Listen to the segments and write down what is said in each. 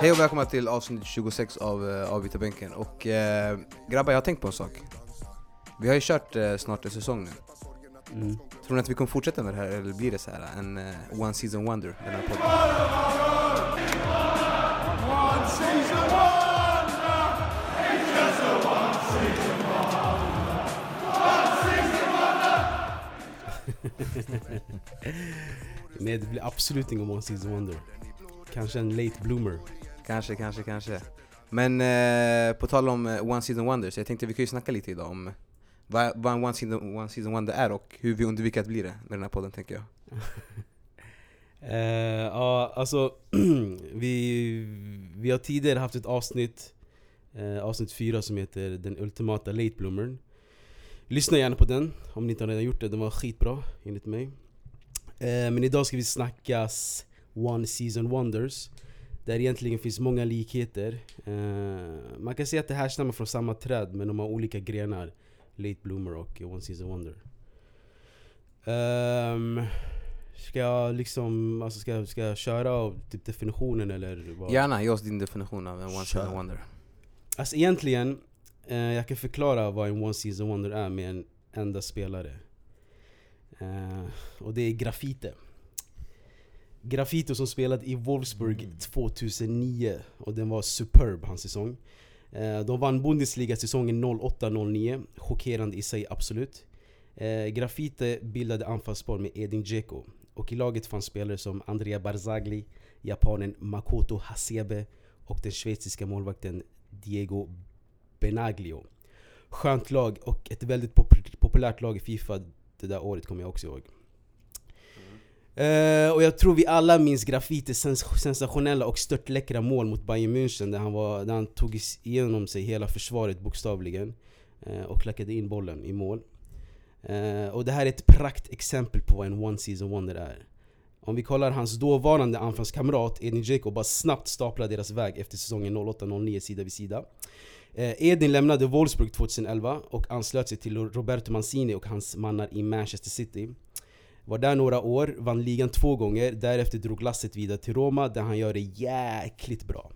Hej och välkomna till avsnitt 26 av uh, Avbytarbänken. Och uh, grabbar, jag har tänkt på en sak. Vi har ju kört uh, snart en säsong nu. Mm. Tror ni att vi kommer fortsätta med det här eller blir det så här en uh, one season wonder den här podden? Nej, det blir absolut ingen one season wonder. Kanske en late bloomer. Kanske, kanske, kanske. Men eh, på tal om eh, one season wonders, jag tänkte vi kan ju snacka lite idag om vad, vad en one season, one season wonder är och hur vi undviker att bli det med den här podden tänker jag. eh, ja, alltså vi, vi har tidigare haft ett avsnitt, eh, avsnitt 4 som heter Den ultimata late bloomern. Lyssna gärna på den om ni inte redan gjort det, den var skitbra enligt mig. Eh, men idag ska vi snackas One Season Wonders. Där egentligen finns många likheter. Uh, man kan säga att det här stammar från samma träd men de har olika grenar. Late Bloomer och One Season Wonder. Um, ska jag liksom, alltså ska, jag, ska jag köra typ definitionen eller? Vad? Gärna, ge oss din definition av en One Season Wonder. Alltså egentligen, uh, jag kan förklara vad en One Season Wonder är med en enda spelare. Uh, och det är graffiti. Grafito som spelade i Wolfsburg mm. 2009 och den var superb hans säsong. Eh, de vann Bundesliga säsongen 08-09, chockerande i sig absolut. Eh, Grafite bildade anfallspar med Edin Dzeko och i laget fanns spelare som Andrea Barzagli, japanen Makoto Hasebe och den schweiziska målvakten Diego Benaglio. Skönt lag och ett väldigt populärt lag i Fifa det där året kommer jag också ihåg. Uh, och jag tror vi alla minns Graffitis sens sensationella och störtläckra mål mot Bayern München där han, var, där han tog igenom sig hela försvaret bokstavligen uh, och klackade in bollen i mål. Uh, och det här är ett praktexempel på vad en one season wonder är. Om vi kollar hans dåvarande anfallskamrat Edin Dzeko bara snabbt staplar deras väg efter säsongen 08-09 sida vid sida. Edin lämnade Wolfsburg 2011 och anslöt sig till Roberto Mancini och hans mannar i Manchester City. Var där några år, vann ligan två gånger, därefter drog lasset vidare till Roma där han gör det jäkligt bra.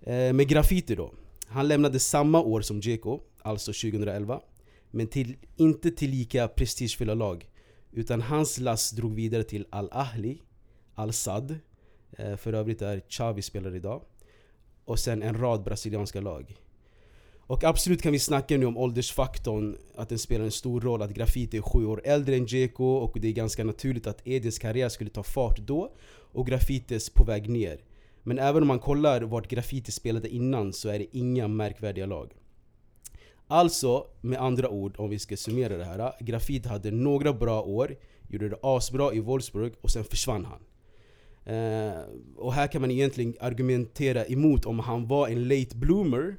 Eh, med Graffiti då. Han lämnade samma år som Dzeko, alltså 2011. Men till, inte till lika prestigefulla lag. Utan hans lass drog vidare till Al-Ahli, Al-Sad, eh, för övrigt där Xavi spelar idag. Och sen en rad brasilianska lag. Och absolut kan vi snacka nu om åldersfaktorn, att den spelar en stor roll, att Graffiti är sju år äldre än Dzeko och det är ganska naturligt att Edins karriär skulle ta fart då och Graffitis på väg ner. Men även om man kollar vart Graffiti spelade innan så är det inga märkvärdiga lag. Alltså, med andra ord, om vi ska summera det här. Graffiti hade några bra år, gjorde det asbra i Wolfsburg och sen försvann han. Eh, och här kan man egentligen argumentera emot om han var en late bloomer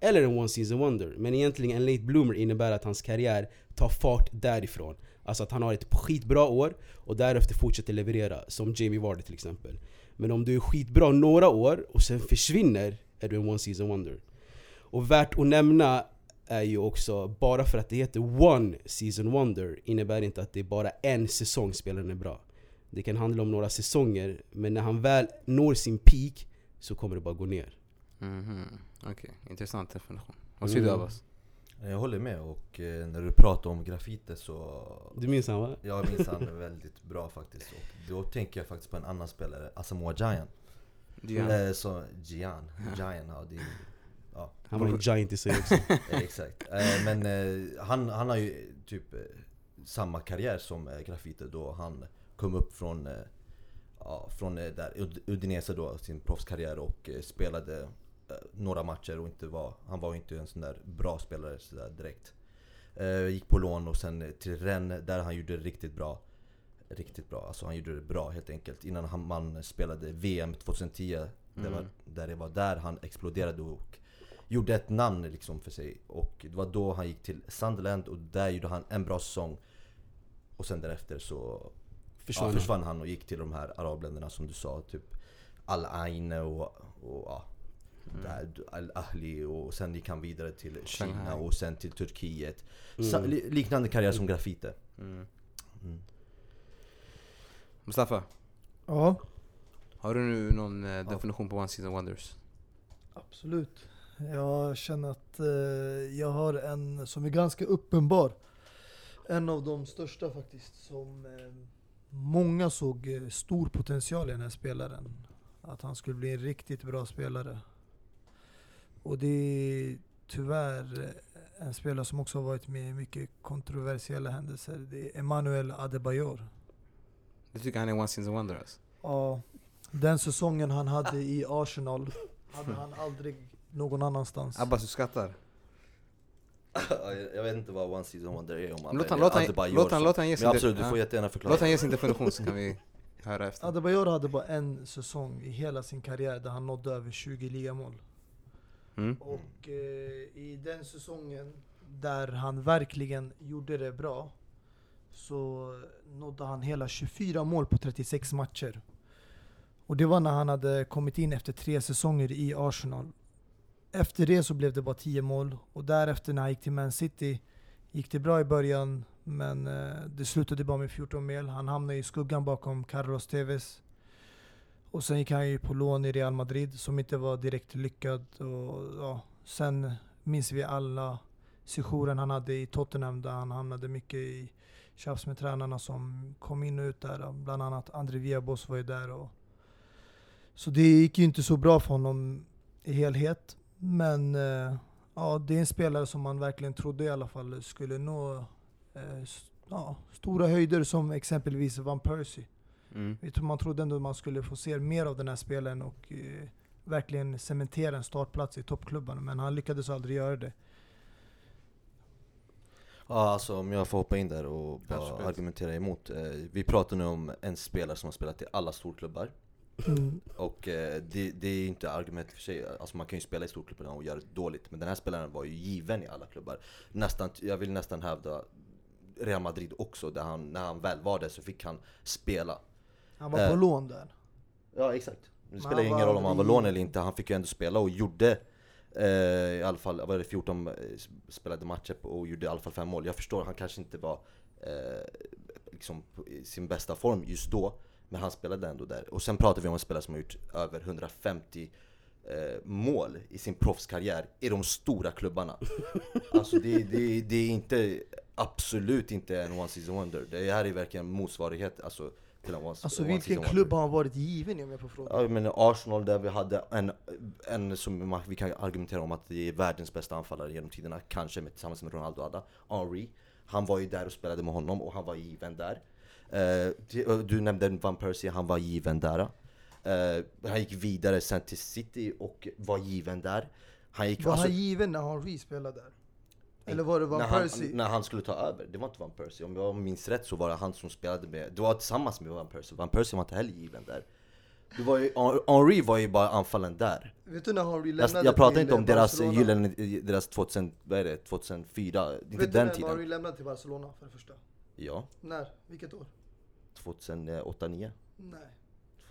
eller en one season wonder. Men egentligen en late bloomer innebär att hans karriär tar fart därifrån. Alltså att han har ett skitbra år och därefter fortsätter leverera, som Jamie Vardy till exempel. Men om du är skitbra några år och sen försvinner, är du en one season wonder. Och värt att nämna är ju också, bara för att det heter one season wonder innebär inte att det är bara en säsong spelaren är bra. Det kan handla om några säsonger, men när han väl når sin peak så kommer det bara gå ner. Mm -hmm. Okej, okay. intressant definition. Vad säger mm. du Abbas? Jag håller med och eh, när du pratar om graffiti så... Du minns han va? Jag minns han väldigt bra faktiskt. Och då tänker jag faktiskt på en annan spelare, Asamoah Gyan. Gian. Eh, så, Gian. Gian, ja, det, ja. Han var en giant i sig också. exakt. Eh, men eh, han, han har ju typ eh, samma karriär som eh, graffiti då han kom upp från eh, ja, från där Udinese då, sin proffskarriär och spelade Eh, några matcher och inte var, han var inte en sån där bra spelare sådär direkt. Eh, gick på lån och sen till Rennes där han gjorde det riktigt bra. Riktigt bra, alltså han gjorde det bra helt enkelt. Innan han, man spelade VM 2010, mm. det var, där det var där han exploderade och gjorde ett namn liksom för sig. Och det var då han gick till Sunderland och där gjorde han en bra säsong. Och sen därefter så försvann, ja, försvann han och gick till de här arabländerna som du sa, typ Al-Ain och, och ja, Mm. Al-Ahli och sen gick han vidare till Kina Shanghai. och sen till Turkiet. Mm. liknande karriär som Graffite. Mm. Mm. Mustafa? Ja? Har du nu någon eh, definition på One Season Wonders? Absolut. Jag känner att eh, jag har en som är ganska uppenbar. En av de största faktiskt, som eh, många såg stor potential i den här spelaren. Att han skulle bli en riktigt bra spelare. Och det är tyvärr en spelare som också har varit med i mycket kontroversiella händelser. Det är Emmanuel Adebayor. Du tycker han är One Season Wonder alltså? Ja, den säsongen han hade i Arsenal hade han aldrig någon annanstans. Abbas, du skrattar? jag vet inte vad One Season Wonder är om man Låt han, väljer låt han, Adebayor låt han, som- låt han ge Men sin absolut, du får jättegärna förklara. Låt han ge sin definition så kan vi höra efter. Adebayor hade bara en säsong i hela sin karriär där han nådde över 20 ligamål. Mm. Och eh, i den säsongen där han verkligen gjorde det bra så nådde han hela 24 mål på 36 matcher. Och det var när han hade kommit in efter tre säsonger i Arsenal. Efter det så blev det bara 10 mål och därefter när han gick till Man City gick det bra i början men eh, det slutade bara med 14 mål. Han hamnade i skuggan bakom Carlos Tevez. Och sen gick han ju på lån i Real Madrid som inte var direkt lyckad. Och, ja, sen minns vi alla sessionen han hade i Tottenham där han hamnade mycket i tjafs med tränarna som kom in och ut där. Bland annat André Viabos var ju där. Och, så det gick ju inte så bra för honom i helhet. Men eh, ja, det är en spelare som man verkligen trodde i alla fall skulle nå eh, ja, stora höjder som exempelvis Van Persie. Mm. Jag tror man trodde ändå man skulle få se mer av den här spelaren och eh, verkligen cementera en startplats i toppklubbarna. Men han lyckades aldrig göra det. Ja, alltså om jag får hoppa in där och bara Absolut. argumentera emot. Eh, vi pratar nu om en spelare som har spelat i alla storklubbar. Mm. Och eh, det, det är ju inte argument för sig, alltså man kan ju spela i storklubbarna och göra det dåligt. Men den här spelaren var ju given i alla klubbar. Nästan, jag vill nästan hävda Real Madrid också, där han, när han väl var där så fick han spela. Han var Eh. på lån där. Ja exakt. Det spelar han ingen roll om han var aldrig- lån eller inte, han fick ju ändå spela och gjorde eh, i alla fall, vad var det 14 eh, spelade matcher och gjorde i alla fall fem mål. Jag förstår, han kanske inte var eh, liksom i sin bästa form just då, men han spelade ändå där. Och sen pratar vi om en spelare som har gjort över 150 eh, mål i sin proffskarriär i de stora klubbarna. Alltså det, det, det är inte, absolut inte en one season wonder. Det här är verkligen motsvarighet alltså, till en one, Alltså vilken klubb har han varit given i om jag får fråga? Ja, men Arsenal där vi hade en, en som vi kan argumentera om att det är världens bästa anfallare genom tiderna, kanske med, tillsammans med Ronaldo alla. Henry, han var ju där och spelade med honom och han var given där. Till- du nämnde Van Persie, han var given där. Eh, han gick vidare sen till City och var given där. Han gick, Var alltså, han given när Henry spelade där? Eller var det Van när, han, när han skulle ta över, det var inte Van Persie. Om jag minns rätt så var det han som spelade med, det var tillsammans med Van Persie. Van Persie var inte heller given där. Det var ju, Henry var ju bara anfallen där. Vet du när Henry Jag, lämnade jag pratar till inte om deras Barcelona? gyllene, deras 2000, vad är det, 2004, det är inte Vet du när. Henry lämnade till Barcelona för det första? Ja, När? Vilket år? 2008, 9 Nej.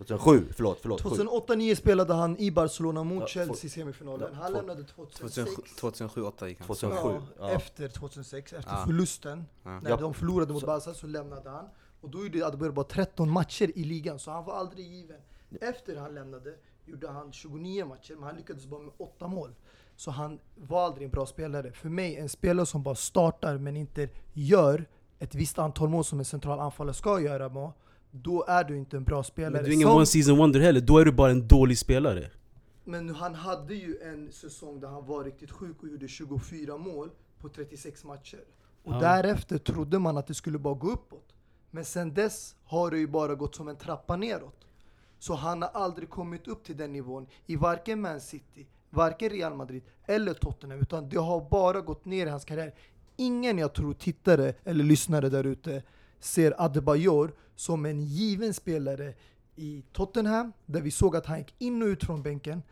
2007, förlåt, förlåt. 7. 2008-9 spelade han i Barcelona mot Ja, Chelsea i semifinalen. ja, Han lämnade 2006. 2007-2008 gick han. 2007. Ja, ja. Efter 2006, efter Ja. förlusten. Ja. När Ja. de förlorade mot Barca så lämnade han. Och då gjorde Adebayor bara 13 matcher i ligan, så han var aldrig given. Efter han lämnade gjorde han 29 matcher, men han lyckades bara med 8 mål. Så han var aldrig en bra spelare. För mig, en spelare som bara startar men inte gör ett visst antal mål som en central anfallare ska göra, må, då är du inte en bra spelare. Men du är ingen Som- one season wonder heller, då är du bara en dålig spelare. Men han hade ju en säsong där han var riktigt sjuk och gjorde 24 mål på 36 matcher. Och Ja. därefter trodde man att det skulle bara gå uppåt. Men sen dess har det ju bara gått som en trappa neråt. Så han har aldrig kommit upp till den nivån i varken Man City, varken Real Madrid eller Tottenham. Utan det har bara gått ner i hans karriär. Ingen jag tror tittare eller lyssnare där ute ser Adebayor som en given spelare i Tottenham, där vi såg att han gick in och ut från bänken.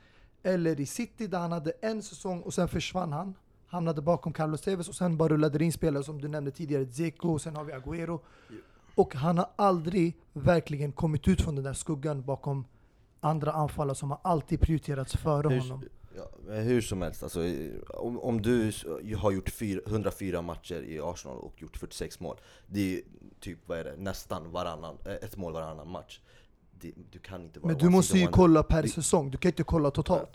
Eller i City där han hade en säsong och sen försvann han. Hamnade bakom Carlos Tevez och sen bara rullade det in spelare som du nämnde tidigare, Dzeko, och sen har vi Agüero. Och han har aldrig verkligen kommit ut från den där skuggan bakom andra anfallare som har alltid prioriterats före honom. Ja, men hur som helst, alltså, om, om du har gjort fyra, 104 matcher i Arsenal och gjort 46 mål, det är typ vad är det, nästan varannan, eh, ett mål varannan match. det, du kan inte vara Men du måste ju kolla per säsong, du kan inte kolla totalt.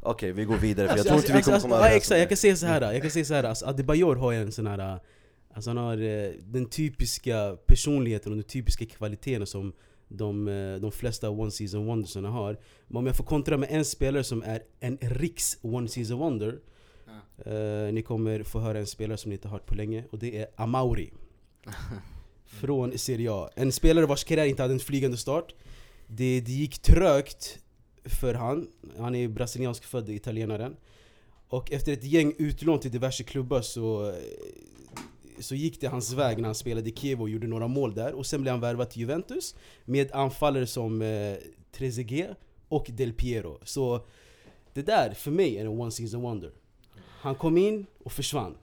Okej, vi går vidare för jag Alltså, tror alltså, inte vi alltså, kommer alltså, komma överens exakt, jag det. kan säga så här. Jag kan säga så här. Alltså, Adebayor har en sån här... Alltså han har eh, den typiska personligheten och de typiska kvaliteterna som de, eh, de flesta one season wondersarna har. Men om jag får kontra med en spelare som är en riks one season wonder. Eh, ni kommer få höra en spelare som ni inte har hört på länge och det är Amauri. Från Serie A. En spelare vars karriär inte hade en flygande start. Det, det gick trögt för han. Han är brasiliansk född italienaren. Och efter ett gäng utlån till diverse klubbar så, så gick det hans väg när han spelade i Kiev och gjorde några mål där. Och sen blev han värvad till Juventus med anfallare som eh, Trezeguet och Del Piero. Så det där för mig är en one season wonder. Han kom in och försvann.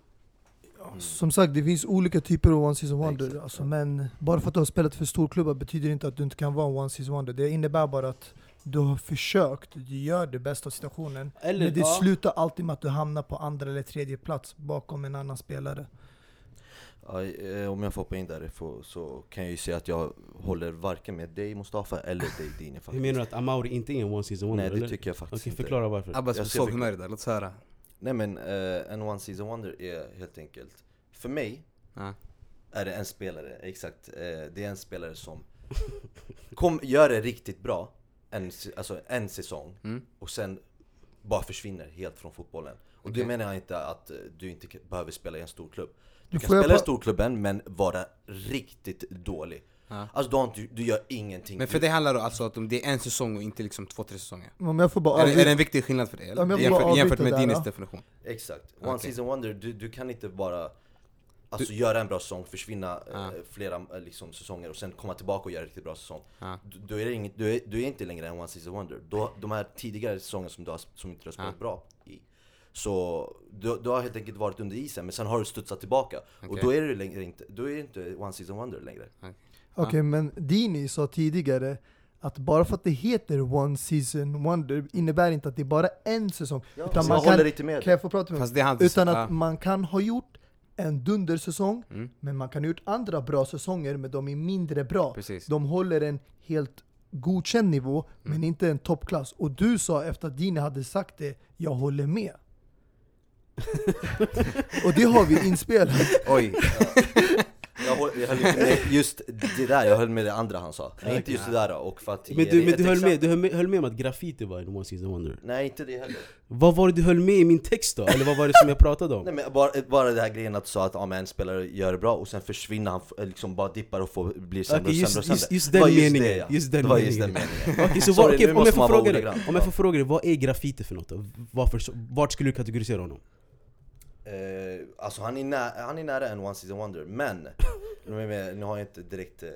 Som sagt, det finns olika typer av one season wonder. Alltså, men bara för att du har spelat för storklubbar betyder inte att du inte kan vara en one season wonder. Det innebär bara att du har försökt, du gör det bästa av situationen. Eller, men det ja, slutar alltid med att du hamnar på andra eller tredje plats bakom en annan spelare. Ja, eh, om jag får hoppa in där får- så kan jag ju säga att jag håller varken med dig Mustafa eller dig Dini hur faktiskt. menar du att Amauri inte är en one season wonder? Nej det eller? tycker jag faktiskt Okej, inte. förklara varför. Abbas Jag såg humöret där, låt oss höra. Nej men eh, en one season wonder är helt enkelt, för mig Ja. är det en spelare, exakt, eh, det är en spelare som kom, gör det riktigt bra en, alltså en säsong Mm. och sen bara försvinner helt från fotbollen. Och det Okej. menar jag inte att du inte behöver spela i en stor klubb. Du kan spela i storklubben men vara riktigt dålig. Ja. Alltså du, inte, du gör ingenting. Men för du, det handlar då alltså om det är en säsong och inte liksom två, tre säsonger? Om jag får bara Är, det- är det en viktig skillnad för dig? Eller? Ja, men jag får bara jämfört, jämfört med Dinis definition? Exakt. One Okej. season wonder, du, du kan inte bara Alltså göra en bra säsong, försvinna Ja. eh, flera eh, liksom, säsonger och sen komma tillbaka och göra en riktigt bra säsong. Ja. Du, då är det inget, du, är, du är inte längre en one season wonder. Då, de här tidigare säsongerna som, du har, som inte du har spelat Ja. bra. Så du, du har helt enkelt varit under isen, men sen har du studsat tillbaka. Och Okej. då är du längre inte, då är du inte one season wonder längre. Okej, men Dini sa tidigare att bara för att det heter One Season Wonder innebär inte att det är bara en säsong. Ja, Utan så man jag kan- håller inte med Kan jag få prata med Fast det är han Utan att man kan ha gjort en dundersäsong, Mm. men man kan ha gjort andra bra säsonger, men de är mindre bra. Precis. De håller en helt godkänd nivå, Mm. men inte en toppklass. Och du sa efter att Dini hade sagt det, jag håller med. Och det har vi inspelat. Oj, Jag höll, jag höll inte med just det där, jag höll med det andra han sa. Nej, inte just det där och för att Men du, men du, höll med, du höll med, höll med om att graffiti var en one season wonder? Nej inte det heller. Vad var det du höll med i min text då? Eller vad var det som jag pratade om? Nej men bara, bara det här grejen att du sa att ja, men en spelare gör det bra och sen försvinner han, liksom bara dippar och får, blir sämre Okej, och just- sämre och just- sämre. just var den meningen, Det, ja. just den det var just meningen. den meningen. Okej, så Sorry, nu om, jag får fråga dig, om jag Ja. får fråga dig, vad är graffiti för något då? Varför, vart skulle du kategorisera honom? Eh, alltså han är, nä, han är nära en one season wonder, men nu, med, nu har jag inte direkt eh,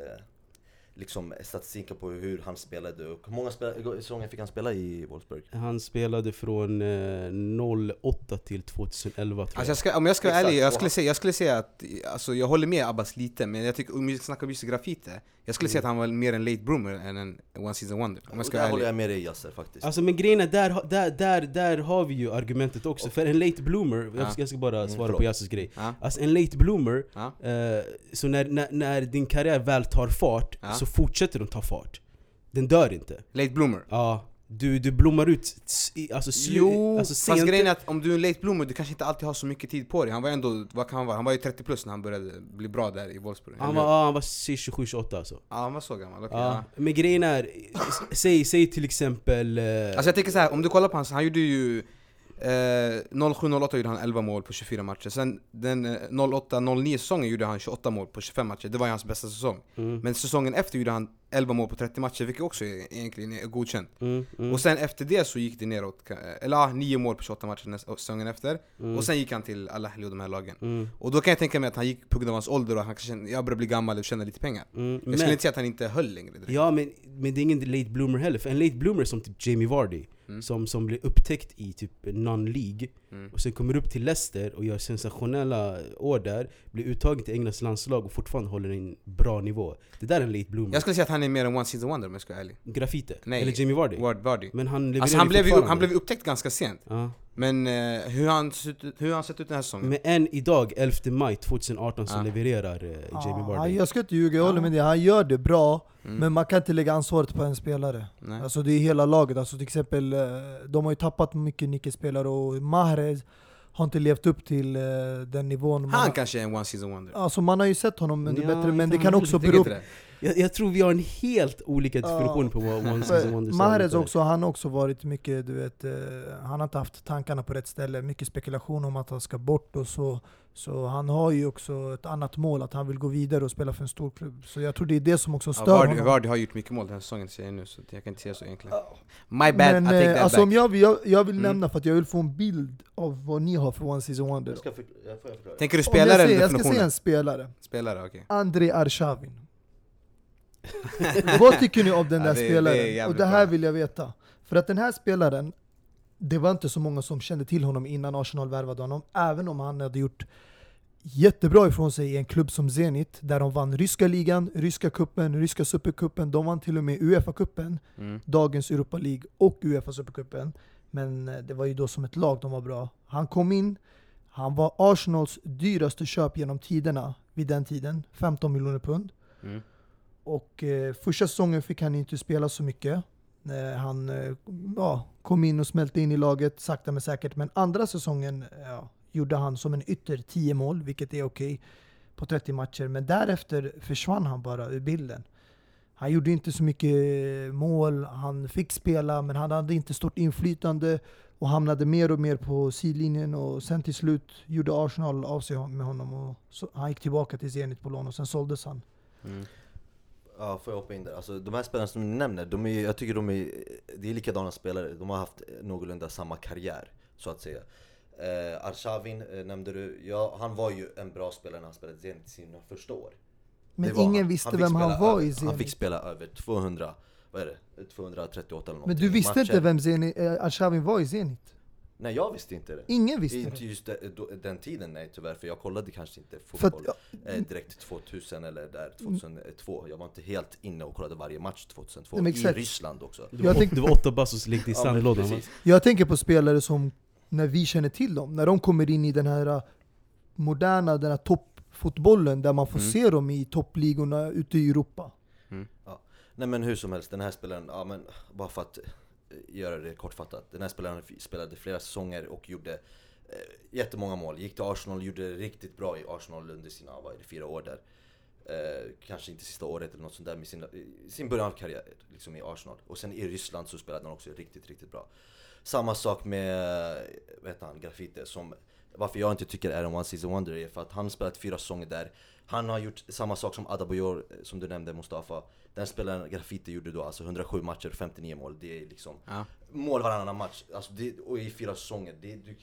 liksom statistiken på hur han spelade och hur många spel, säsonger fick han spela i Wolfsburg? Han spelade från eh, 08 till 2011 tror alltså jag. jag ska, om jag ska vara ärlig, jag och skulle, säga, jag skulle säga att alltså, jag håller med Abbas lite, men jag tycker om vi snackar om just graffiti, jag skulle säga att han var mer en late bloomer än en one season wonder. Om jag Och ska där vara håller ärlig. jag med dig Yasser faktiskt. Alltså men grejen är, där, där, där, där har vi ju argumentet också. För en late bloomer, Ja. jag, ska, jag ska bara Mm, svara förlåt. på Yassers grej. Ja, Alltså en late bloomer, ja, eh, så när, när, när din karriär väl tar fart, Ja. så fortsätter den ta fart. Den dör inte. late bloomer. Ja, du, du blommar ut alltså, Jo, alltså fast sent. grejen är att om du är en late bloomer, du kanske inte alltid har så mycket tid på dig. Han var ändå, vad kan han vara? Han var ju 30 plus när han började bli bra där i Wolfsburg. han var, ja, han var 27-28 alltså. Ja, han var så gammal. okej, Ja. ja. Men grejen är, säg, säg till exempel... eh, Alltså jag tänker så här, om du kollar på hans, han gjorde ju eh, 07-08 gjorde han 11 mål på 24 matcher. Sen den eh, 08-09 säsongen gjorde han 28 mål på 25 matcher. Det var ju hans bästa säsong. mm, Men säsongen efter gjorde han 11 mål på 30 matcher, vilket också är, egentligen är godkänt. mm, mm, Och sen efter det så gick det neråt. ka- Eller ja, 9 mål på 28 matcher nästa, säsongen efter. mm, Och sen gick han till Al-Ahly och de här lagen. mm, Och då kan jag tänka mig att han gick på grund av hans ålder och han kanske kände, jag börjar bli gammal och tjäna lite pengar. mm, Jag men- skulle inte säga att han inte höll längre direkt. Ja men, men det är ingen late bloomer heller, för en late bloomer är som typ Jamie Vardy Mm. som, som blir upptäckt i typ non-League Mm. och sen kommer upp till Leicester och gör sensationella år där Blir uttagen till Englands landslag och fortfarande håller en bra nivå Det där är en late bloomer Jag skulle säga att han är mer en one season wonder om jag ska vara ärlig. Graffiti, Nej. eller Jamie Vardy Ward Vardy. Men han Alltså han blev, ju, han blev upptäckt ganska sent. ja. Men eh, hur har han sett ut, hur har han sett ut den här säsongen? Men än idag, 11 maj 2018, så Ja. levererar eh, Ja, Jamie Vardy. jag ska inte ljuga, jag håller med dig. Han gör det bra, Mm. men man kan inte lägga ansvaret på en spelare. Nej. Alltså det är hela laget. Alltså till exempel, eh, de har ju tappat mycket nyckelspelare och Mahrez har inte levt upp till eh, den nivån. Han har- kanske är en one season wonder. Alltså man har ju sett honom under Ja, bättre, men det kan också bero det? Jag, jag tror vi har en helt olika Ja. definition på vad One Season Wonders är. Mahrez också, han har också varit mycket, du vet, eh, han har inte haft tankarna på rätt ställe. Mycket spekulation om att han ska bort och så. Så han har ju också ett annat mål, att han vill gå vidare och spela för en stor klubb. Så jag tror det är det som också Ja, stör Vardy, honom. Vardy har gjort mycket mål den här säsongen säger jag nu, så jag kan inte säga så egentligen. My bad, Men I take eh, that alltså back. om jag, vill- jag, jag vill Mm. nämna för att jag vill få en bild av vad ni har för One Season Wonder. Jag ska förklara, jag får jag förklara. Tänker du spelare jag, eller säger, jag ska definitionen? säga en spelare. Spelare, okej. Andrei Arshavin. Vad tycker ni om den Ja, där det- det spelaren? jävligt och det här bra. vill jag veta. För att den här spelaren, det var inte så många som kände till honom innan Arsenal värvade honom. Även om han hade gjort jättebra ifrån sig i en klubb som Zenit, där de vann ryska ligan, ryska kuppen, ryska supercupen. De vann till och med Uefa-cupen, Mm. dagens Europa League och Uefa supercupen. Men eh, det var ju då som ett lag de var bra. Han kom in, han var Arsenals dyraste köp genom tiderna vid den tiden, 15 miljoner pund. Mm. Och eh, första säsongen fick han inte spela så mycket. Eh, han eh, ja, kom in och smälte in i laget sakta men säkert. Men andra säsongen eh, ja, gjorde han som en ytter 10 mål, vilket är okej på 30 matcher. Men därefter försvann han bara ur bilden. Han gjorde inte så mycket eh, mål, han fick spela men han hade inte stort inflytande och hamnade mer och mer på sidlinjen och sen till slut gjorde Arsenal av sig med honom och så, han gick tillbaka till Zenit på lån och sen såldes han. Mm. Ja, får jag hoppa in där? Alltså de här spelarna som ni nämner, de är, jag tycker de är, det är likadana spelare. De har haft någorlunda samma karriär, så att säga. Eh, Arshavin eh, nämnde du, ja, han var ju en bra spelare när han spelade Zenit sina första år. Men ingen han. visste fick vem han var över, i Zenit. Han fick spela över 200, vad är det? 238 eller någonting Men du visste matcher. inte vem Zenit, eh, Arshavin var i Zenit? Nej jag visste inte det. Ingen visste Inte det. just det, då, den tiden nej tyvärr, för jag kollade kanske inte För att, fotboll ja, eh, direkt 2000 eller där 2002. Jag var inte helt inne och kollade varje match 2002, Nej, i exakt. Ryssland också. Du var, tänkte- du var åtta bast och så lekte i Ja, sandlådan precis. jag tänker på spelare som, när vi känner till dem, när de kommer in i den här eh, moderna, den här toppfotbollen där man får Mm. se dem i toppligorna ute i Europa. Nej men hur som helst, den här spelaren, ja men bara för att göra det kortfattat. Den här spelaren spelade flera säsonger och gjorde eh, jättemånga mål. Gick till Arsenal, gjorde det riktigt bra i Arsenal under sina, vad är det, fyra år där. Eh, kanske inte sista året eller något sånt där med sin, eh, sin början av karriär liksom i Arsenal. Och sen i Ryssland så spelade han också riktigt, riktigt bra. Samma sak med, vad heter han, Grafite som varför jag inte tycker är en one season wonder är för att han spelat fyra säsonger där Han har gjort samma sak som Adabayor, eh, som du nämnde Mustafa den spelaren Grafite gjorde då alltså 107 matcher, 59 mål Det är liksom Ja. mål varannan match, alltså det, och i fyra säsonger det, du,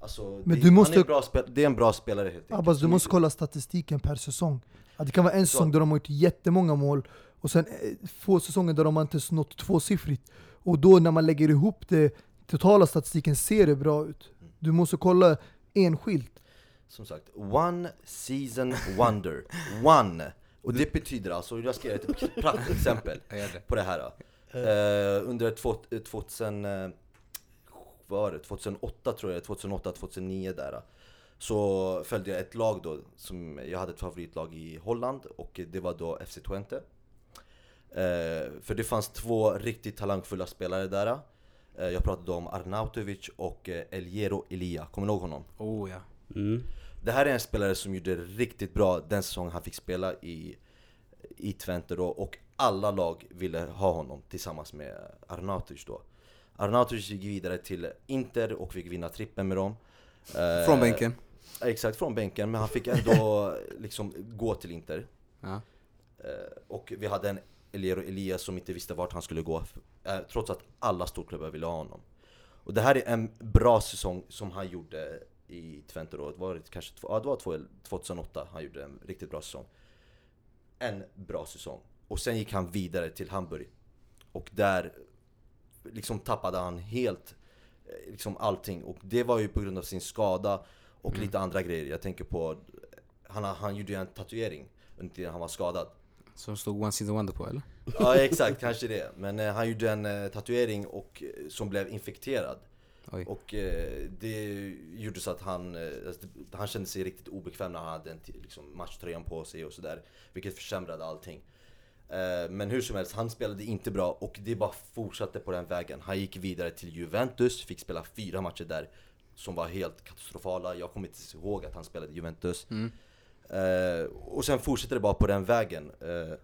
alltså, Men det, du måste- är spel, det är en bra spelare helt enkelt Abbas, du måste kolla statistiken per säsong. Att det kan vara en Så- säsong där de har gjort jättemånga mål, och sen eh, få säsonger där de har inte nått tvåsiffrigt. Och då när man lägger ihop det, totala statistiken ser det bra ut. Du måste kolla enskilt. Som sagt, one season wonder. One! Och det betyder alltså, jag ska ge ett praktexempel gör det. på det här. Eh, under två- eh, 2000, eh, vad var det? 2008 tror jag, 2008, 2009 där. Så följde jag ett lag då, som jag hade ett favoritlag i Holland och det var då FC Twente. Eh, för det fanns två riktigt talangfulla spelare där. Eh, jag pratade om Arnautovic och eh, Eljero Elia, kommer ni ihåg honom? Oh ja. Mm. Det här är en spelare som gjorde riktigt bra den säsongen han fick spela i, i Twente då och alla lag ville ha honom tillsammans med Arnautovic då Arnautovic gick vidare till Inter och fick vinna trippen med dem Eh, Från bänken. Exakt, från bänken, men han fick ändå liksom gå till Inter Ja. Eh, Och vi hade en Eliero Elias som inte visste vart han skulle gå eh, Trots att alla storklubbar ville ha honom Och det här är en bra säsong som han gjorde i Twente då, det var kanske ja, det var två- 2008 han gjorde en riktigt bra säsong. En bra säsong. Och sen gick han vidare till Hamburg. Och där liksom tappade han helt eh, liksom allting. Och det var ju på grund av sin skada och Mm. lite andra grejer. Jag tänker på, han, han gjorde ju en tatuering under tiden han var skadad. Som stod One Season Wonder på eller? Ja exakt, kanske det. Men eh, han gjorde en eh, tatuering och, eh, som blev infekterad Oj. Och eh, det gjorde så att han, eh, alltså, han kände sig riktigt obekväm när han hade en liksom, matchtröjan på sig och sådär. Vilket försämrade allting. Eh, men hur som helst, han spelade inte bra och det bara fortsatte på den vägen. Han gick vidare till Juventus, fick spela fyra matcher där som var helt katastrofala. Jag kommer inte ihåg att han spelade Juventus. Mm. Eh, och sen fortsatte det bara på den vägen. Eh,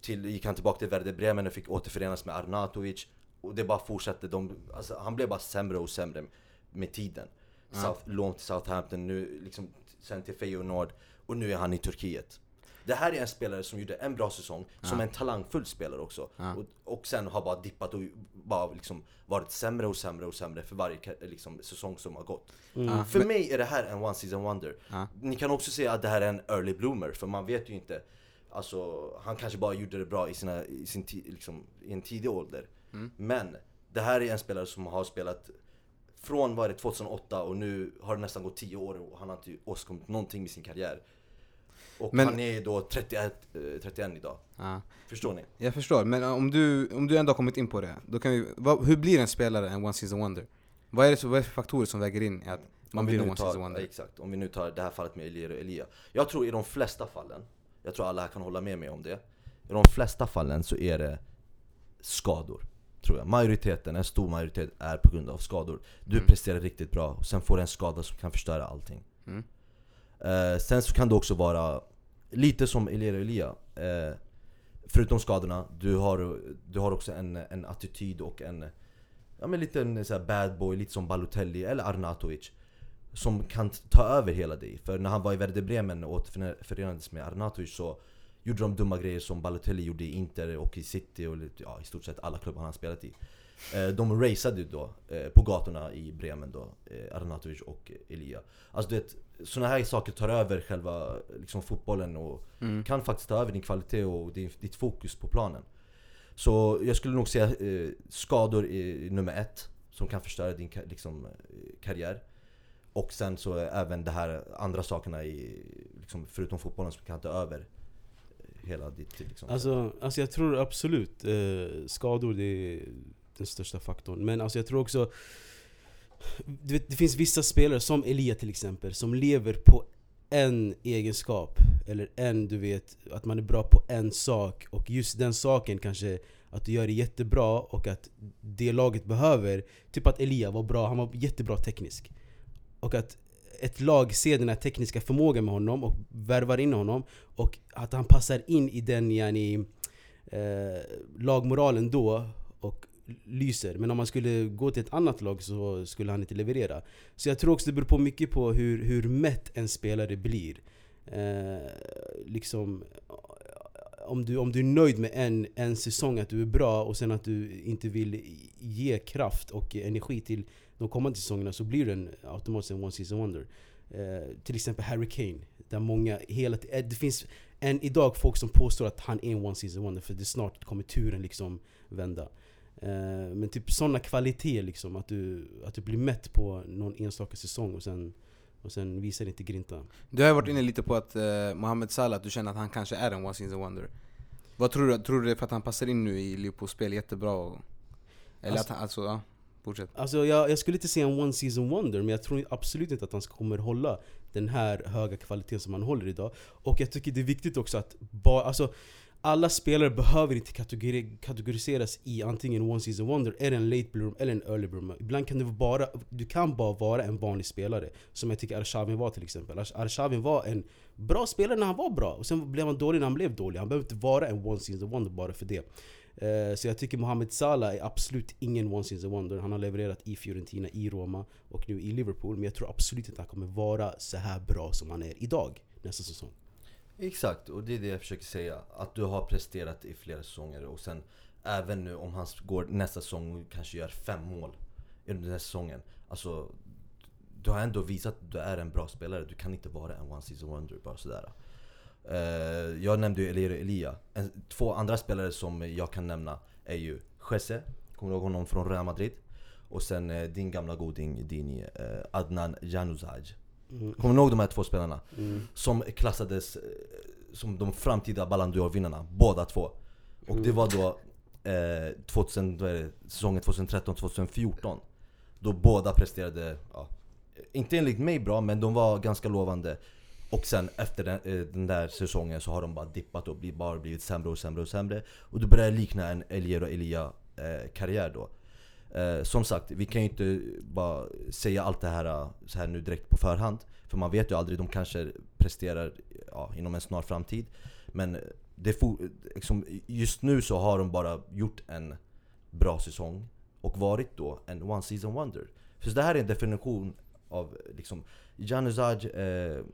till, gick han tillbaka till Werder Bremen och fick återförenas med Arnautovic. Och det bara fortsatte. De, alltså, han blev bara sämre och sämre med tiden. South, lån till Southampton, nu liksom sen till Feyenoord och nu är han i Turkiet. Det här är en spelare som gjorde en bra säsong, som en talangfull spelare också. Ja. Och, och sen har bara dippat och bara liksom varit sämre och sämre och sämre för varje liksom, säsong som har gått. Ja, För men- mig är det här en one season wonder. Ni kan också säga att det här är en early bloomer, för man vet ju inte Alltså, han kanske bara gjorde det bra i, sina, i, sin liksom, i en tidig ålder Mm. Men, det här är en spelare som har spelat Från vad är det, 2008 och nu har det nästan gått 10 år och han har inte åstadkommit någonting med sin karriär Och Men- han är då 31, eh, 31 idag, Ja. förstår ni? Jag förstår, men om du, om du ändå har kommit in på det, då kan vi, vad, hur blir en spelare en one season wonder? Vad är, det, vad är det för faktorer som väger in i att man blir en one tar, season wonder? Exakt, om vi nu tar det här fallet med Elir och Elia Jag tror i de flesta fallen, jag tror alla här kan hålla med mig om det I de flesta fallen så är det skador Tror jag. Majoriteten, en stor majoritet är på grund av skador Du Mm. presterar riktigt bra, och sen får du en skada som kan förstöra allting Mm. Eh, sen så kan det också vara lite som och Elia eh, Förutom skadorna, du har, du har också en, en attityd och en Ja men lite en så bad boy, lite som Balotelli eller Arnautovic Som kan ta över hela dig För när han var i Werder Bremen och återförenades med Arnautovic så Gjorde de dumma grejer som Balotelli gjorde i Inter och i City och ja, i stort sett alla klubbar han spelat i. Eh, De raceade då eh, på gatorna i Bremen då, eh, Arnautovic och Elia. Alltså du vet, sådana här saker tar över själva liksom, fotbollen och Mm. kan faktiskt ta över din kvalitet och din, ditt fokus på planen. Så jag skulle nog säga eh, skador är nummer ett Som kan förstöra din liksom, karriär. Och sen så även det här andra sakerna i, liksom, förutom fotbollen som kan ta över hela ditt liksom. Alltså, alltså jag tror absolut eh, skador det är den största faktorn. Men alltså jag tror också du vet, Det finns vissa spelare, som Elia till exempel, som lever på en egenskap. Eller en, du vet, att man är bra på en sak. Och just den saken kanske att du gör det jättebra och att det laget behöver Typ att Elia var bra, han var jättebra teknisk. Och att ett lag ser den här tekniska förmågan med honom och värvar in honom och att han passar in i den yani, eh, lagmoralen då och lyser. Men om man skulle gå till ett annat lag så skulle han inte leverera. Så jag tror också det beror på mycket på hur, hur mätt en spelare blir. Eh, liksom om du, om du är nöjd med en, en säsong, att du är bra och sen att du inte vill ge kraft och energi till de kommande säsongerna så blir det en, automatiskt en one season wonder. Eh, till exempel Harry Kane, där många hela eh, Det finns än idag folk som påstår att han är en one season wonder för det snart kommer turen liksom vända. Eh, men typ sådana kvaliteter liksom, att du, att du blir mätt på någon enstaka säsong och sen, och sen visar inte grinta. Du har varit inne lite på att uh, Mohamed Salah, att du känner att han kanske är en one season wonder. Vad tror du? Tror du det är för att han passar in nu i Liverpools spel jättebra? Och, eller Alltså- att han, alltså ja, fortsätt. Alltså jag, jag skulle inte säga en one season wonder, men jag tror absolut inte att han kommer hålla den här höga kvaliteten som han håller idag. Och jag tycker det är viktigt också att bara, alltså, alla spelare behöver inte kategori, kategoriseras i antingen one season wonder, eller en late bloomer eller en early bloomer. Ibland kan du bara, du kan bara vara en vanlig spelare. Som jag tycker Arshavin var till exempel. Arshavin var en bra spelare när han var bra, och sen blev han dålig när han blev dålig. Han behöver inte vara en one season wonder bara för det. Eh, så jag tycker Mohamed Salah är absolut ingen once in a wonder. Han har levererat i Fiorentina, i Roma och nu i Liverpool. Men jag tror absolut inte han kommer vara så här bra som han är idag nästa säsong. Exakt, och det är det jag försöker säga. Att du har presterat i flera säsonger och sen även nu om han går nästa säsong och kanske gör fem mål under den här säsongen. Alltså, du har ändå visat att du är en bra spelare. Du kan inte vara en one season wonder bara sådär. Eh, jag nämnde ju Elir Elia. Två andra spelare som jag kan nämna är ju Jesse, kommer du ihåg honom från Real Madrid? Och sen eh, din gamla goding Dini, eh, Adnan Januzaj. Mm. Kommer du ihåg de här två spelarna? Mm. Som klassades som de framtida Ballon d'Or-vinnarna, båda två. Och det var då eh, 2000, vad är det, säsongen 2013-2014 Då båda presterade, ja, inte enligt mig bra, men de var ganska lovande. Och sen efter den, eh, den där säsongen så har de bara dippat och bara blivit sämre och sämre och sämre. Och det börjar likna en Elier och Elia eh, karriär då. Eh, som sagt, vi kan ju inte bara säga allt det här eh, så här nu direkt på förhand. För man vet ju aldrig, de kanske presterar ja, inom en snar framtid. Men det for, liksom, just nu så har de bara gjort en bra säsong och varit då en one season wonder. För det här är en definition av liksom Januzaj, eh,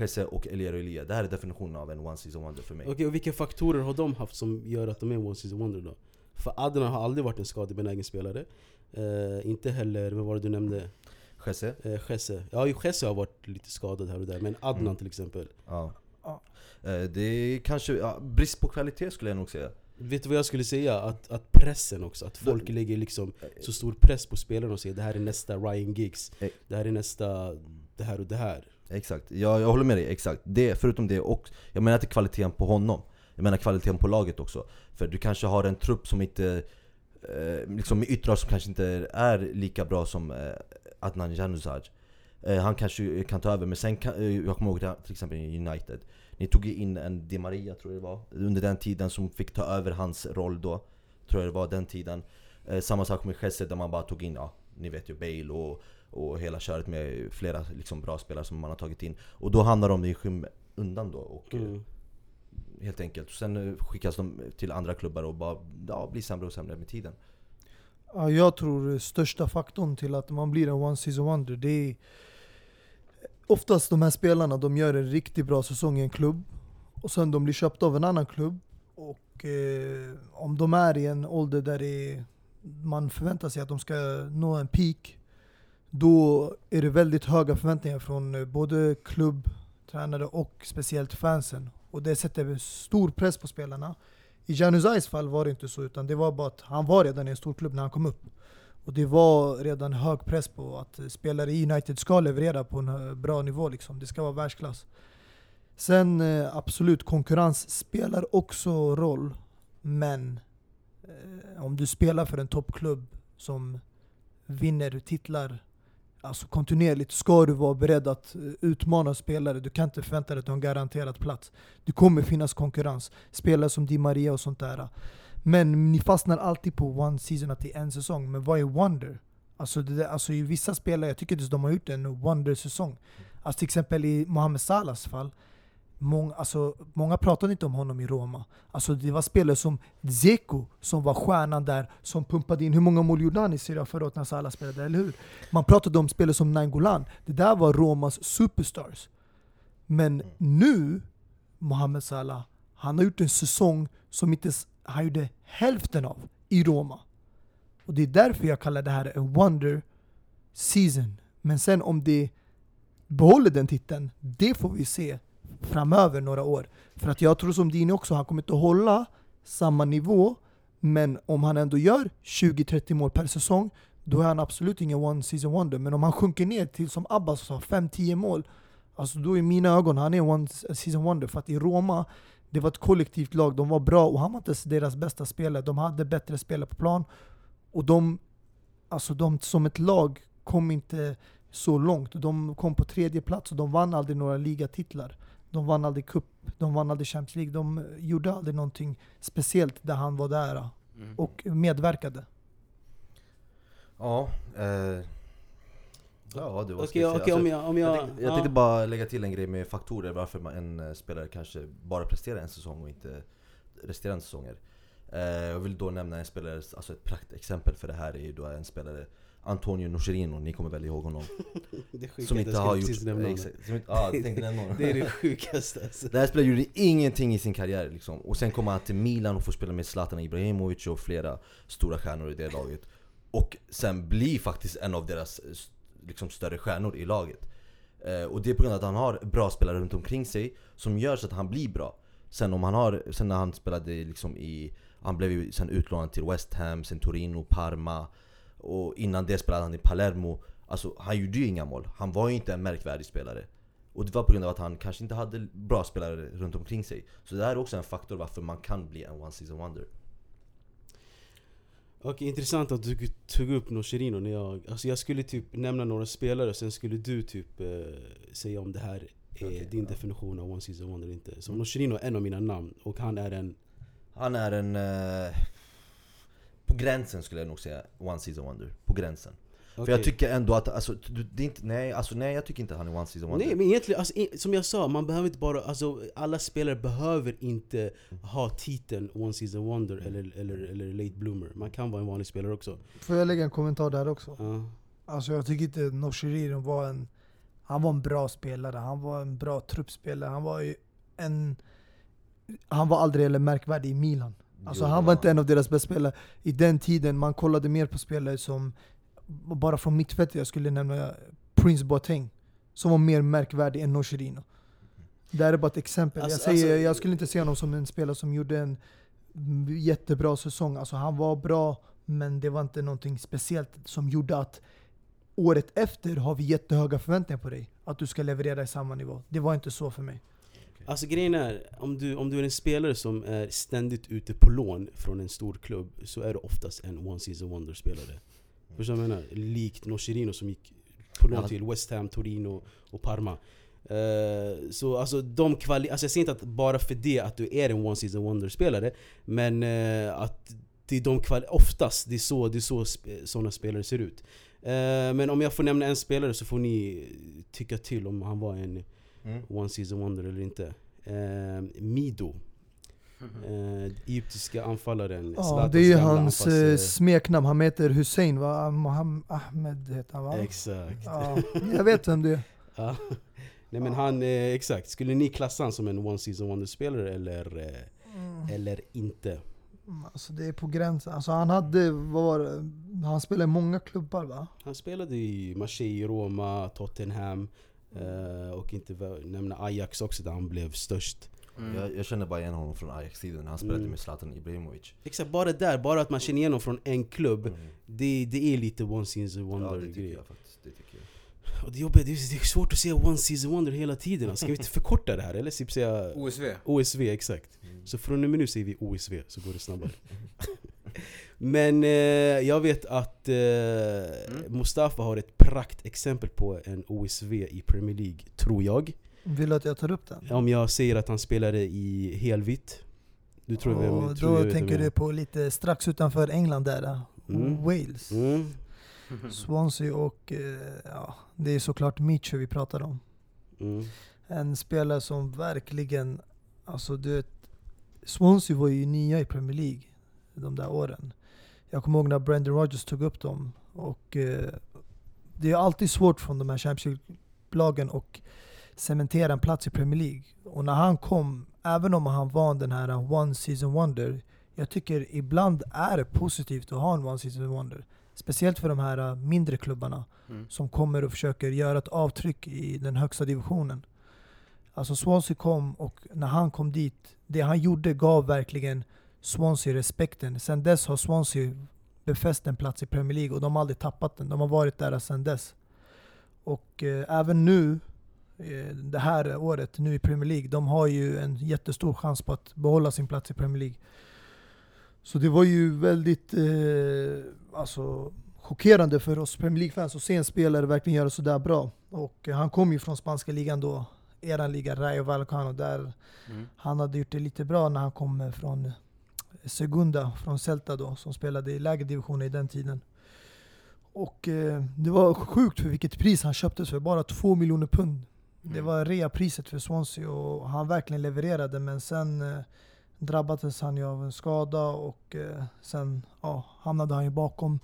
Jesse och Elier och Elia. Det här är definitionen av en one season wonder för mig. Okej, och vilka faktorer har de haft som gör att de är one season wonder då? För Adnan har aldrig varit en skadebenägen spelare. Eh, inte heller, vad var det du nämnde? Jesse? Eh, Jesse. Ja, Jesse har varit lite skadad här och där, men Adnan Mm. till exempel. Ja. Ja. Eh, det är kanske ja, brist på kvalitet skulle jag nog säga. Vet du vad jag skulle säga? Att, att pressen också, att folk lägger liksom så stor press på spelarna och säger det här är nästa Ryan Giggs, Eh. det här är nästa det här och det här. Exakt, jag, jag håller med dig, exakt. Det, förutom det, och jag menar inte kvaliteten på honom. Jag menar kvaliteten på laget också. För du kanske har en trupp som inte, eh, liksom med yttrar som kanske inte är lika bra som eh, Adnan Januzaj. Eh, Han kanske kan ta över, men sen kan, eh, jag kommer ihåg det, till exempel United. Ni tog ju in en Di Maria tror jag det var, under den tiden som fick ta över hans roll då. Tror jag det var den tiden. Eh, Samma sak med Jesse där man bara tog in, ja, ni vet ju Bale och och hela köret med flera liksom, bra spelare som man har tagit in. Och då hamnar de i skymundan då. Och, eh, Mm. Helt enkelt. Sen eh, skickas de till andra klubbar och bara ja, blir sämre och sämre med tiden. Ja, jag tror största faktorn till att man blir en one season wonder, det är oftast de här spelarna, de gör en riktigt bra säsong i en klubb och sen de blir köpta av en annan klubb och eh, om de är i en ålder där det är, man förväntar sig att de ska nå en peak då är det väldigt höga förväntningar från eh, både klubb, tränare och speciellt fansen. Och det sätter stor press på spelarna. I Januzajs fall var det inte så, utan det var bara att han var redan i en stor klubb när han kom upp. Och det var redan hög press på att spelare i United ska leverera på en eh, bra nivå. Liksom. Det ska vara världsklass. Sen eh, absolut, konkurrens spelar också roll. Men om du spelar för en toppklubb som vinner titlar alltså kontinuerligt ska du vara beredd att eh, utmana spelare. Du kan inte förvänta dig att du har en garanterad plats. Det kommer finnas konkurrens. Spelare som Di Maria och sånt där. Men ni fastnar alltid på one season, att det är en säsong. Men vad är wonder? Alltså, det där, alltså i vissa spelare, jag tycker att de har gjort en wonder-säsong. Alltså till exempel i Mohamed Salahs fall. Många, alltså, många pratade inte om honom i Roma. Alltså det var spelare som Dzeko som var stjärnan där, som pumpade in. Hur många mål gjorde han i Serie A förra året när Salah spelade, eller hur? Man pratade om spelare som Nainggolan. Det där var Romas superstars. Men nu, Mohamed Salah, han har gjort en säsong som inte han gjorde hälften av i Roma. Och det är därför jag kallar det här en wonder season. Men sen om det behåller den titeln, det får vi se framöver några år. För att jag tror som Dini också, han kommer inte hålla samma nivå. Men om han ändå gör 20-30 mål per säsong, då är han absolut ingen one season wonder. Men om han sjunker ner till, som Abbas sa, 5-10 mål. Alltså då i mina ögon, han är one season wonder. För att i Roma, det var ett kollektivt lag, de var bra och han var inte deras bästa spelare. De hade bättre spelare på plan. Och de, alltså de som ett lag kom inte så långt. De kom på tredje plats och de vann aldrig några ligatitlar. De vann aldrig cup, de vann aldrig Champions League. De gjorde aldrig någonting speciellt där han var där Mm. och medverkade. Ja, eh, ja det var Okej, okej om jag... Om jag, jag, tänkte, jag ja. tänkte bara lägga till en grej med faktorer varför en eh, spelare kanske bara presterar en säsong och inte resterande säsonger. Eh, jag vill då nämna en spelare, alltså ett praktexempel för det här är ju då en spelare Antonio Nocerino, ni kommer väl ihåg honom? Det sjukt Som inte har gjort... precis nämna honom. Exakt, som inte, ja, tänkte nämna honom. Det är det sjukaste alltså. Den här spelaren gjorde ingenting i sin karriär liksom. Och sen kommer han till Milan och får spela med Zlatan Ibrahimovic och flera stora stjärnor i det laget. Och sen blir faktiskt en av deras liksom, större stjärnor i laget. Eh, och det är på grund av att han har bra spelare runt omkring sig som gör så att han blir bra. Sen om han har, sen när han spelade liksom i, han blev ju sen utlånad till West Ham, sen Torino, Parma. Och innan det spelade han i Palermo. Alltså han gjorde ju inga mål. Han var ju inte en märkvärdig spelare. Och det var på grund av att han kanske inte hade bra spelare runt omkring sig. Så det här är också en faktor varför man kan bli en one season wonder. Okej, intressant att du tog upp Nocherino när jag... Alltså jag skulle typ nämna några spelare, sen skulle du typ eh, säga om det här är Okej, din ja. definition av One Season Wonder eller inte. Så Nocherino är en av mina namn och han är en... Han är en... Eh, på gränsen skulle jag nog säga One Season Wonder. På gränsen. För jag tycker ändå att, alltså, du- det är inte, nej, alltså, nej jag tycker inte han är One Season Wonder. Nej men egentligen, alltså, i- som jag sa, man behöver inte bara, alltså, alla spelare behöver inte ha titeln One Season Wonder eller, eller, eller Late Bloomer. Man kan vara en vanlig spelare också. Får jag lägga en kommentar där också? Ja. Alltså jag tycker inte Noshiriro var en... Han var en bra spelare, han var en bra truppspelare, han var ju en... Han var aldrig eller märkvärdig i Milan. Alltså han var inte en av deras bästa spelare. I den tiden, man kollade mer på spelare som... Bara från mittfältet, jag skulle nämna Prince Boateng. Som var mer märkvärdig än Noshirino. Det här är bara ett exempel. Alltså- jag, säger, alltså- jag skulle inte se honom som en spelare som gjorde en jättebra säsong. Alltså han var bra, men det var inte någonting speciellt som gjorde att året efter har vi jättehöga förväntningar på dig. Att du ska leverera i samma nivå. Det var inte så för mig. Alltså grejen är, om du, om du är en spelare som är ständigt ute på lån från en stor klubb så är du oftast en One Season Wonder-spelare. Förstår du vad jag menar? Likt Nocherino som gick på lån till West Ham, Torino och Parma. Eh, så alltså, de kvali- alltså jag säger inte att bara för det att du är en One Season Wonder-spelare Men eh, att det är de kvali- oftast, det är så, det är så sp- sådana spelare ser ut Eh, Men om jag får nämna en spelare så får ni tycka till om han var en Mm. One Season Wonder eller inte. Eh, Mido. Eh, egyptiska anfallaren. Ja, Zlatans det är ju hans eh, smeknamn. Han heter Hussein va? Mohammed Ahmed heter han va? Exakt. Ja, jag vet vem det är. Ja. Nej men han, eh, exakt. Skulle ni klassa han som en One Season Wonder-spelare eller, eh, eller inte? Mm, Alltså det är på gränsen. Alltså han hade, vad var det? Han spelade i många klubbar va? Han spelade i Marseille, Roma, Tottenham eh, och inte nämna Ajax också där han blev störst. Mm. Jag, jag känner bara igen honom från Ajax-tiden, han spelade Mm. med Zlatan Ibrahimovic. Exakt, bara där, bara att man känner igen honom från en klubb Mm. det, det är lite One Season Ja det tycker jag faktiskt. Det tycker jag. Och det, jobbiga, det, är, det är svårt att säga One Season Wonder hela tiden. alltså. Ska vi inte förkorta det här eller? Typ säga OSV. OSV, exakt. Mm. Så från och med nu säger vi OSV, så går det snabbare. Men eh, jag vet att eh, Mm. Mustafa har ett praktexempel på en OSV i Premier League, tror jag. Vill du att jag tar upp den? Om jag säger att han spelade i helvitt. Du tror vem, Och tror jag då vet tänker vem jag du på lite strax utanför England där. äh, Mm. Wales. Mm. Swansea och eh, ja, det är såklart Mitchell vi pratar om. Mm. En spelare som verkligen, alltså du vet, Swansea var ju nya i Premier League de där åren. Jag kommer ihåg när Brendan Rodgers tog upp dem. Och eh, det är alltid svårt från de här Championship-lagen att cementera en plats i Premier League. Och när han kom, även om han var den här one season wonder, jag tycker ibland är det positivt att ha en one season wonder. Speciellt för de här eh, mindre klubbarna Mm. som kommer och försöker göra ett avtryck i den högsta divisionen. Alltså Swansea kom och när han kom dit, det han gjorde gav verkligen Swansea respekten. Sen dess har Swansea befäst en plats i Premier League och de har aldrig tappat den. De har varit där sen dess. Och eh, även nu, eh, det här året, nu i Premier League, de har ju en jättestor chans på att behålla sin plats i Premier League. Så det var ju väldigt eh, alltså, chockerande för oss Premier League-fans att se en spelare verkligen göra sådär bra. Och eh, han kom ju från spanska ligan då, eran liga, Rayo Vallecano, där Mm. han hade gjort det lite bra när han kom från Segunda, från Celta då, som spelade i lägre divisioner i den tiden. Och eh, det var sjukt för vilket pris han köptes för, bara två miljoner pund. Det Mm. var reapriset för Swansea och han verkligen levererade men sen eh, drabbades han ju av en skada och eh, sen ja, hamnade han ju bakom.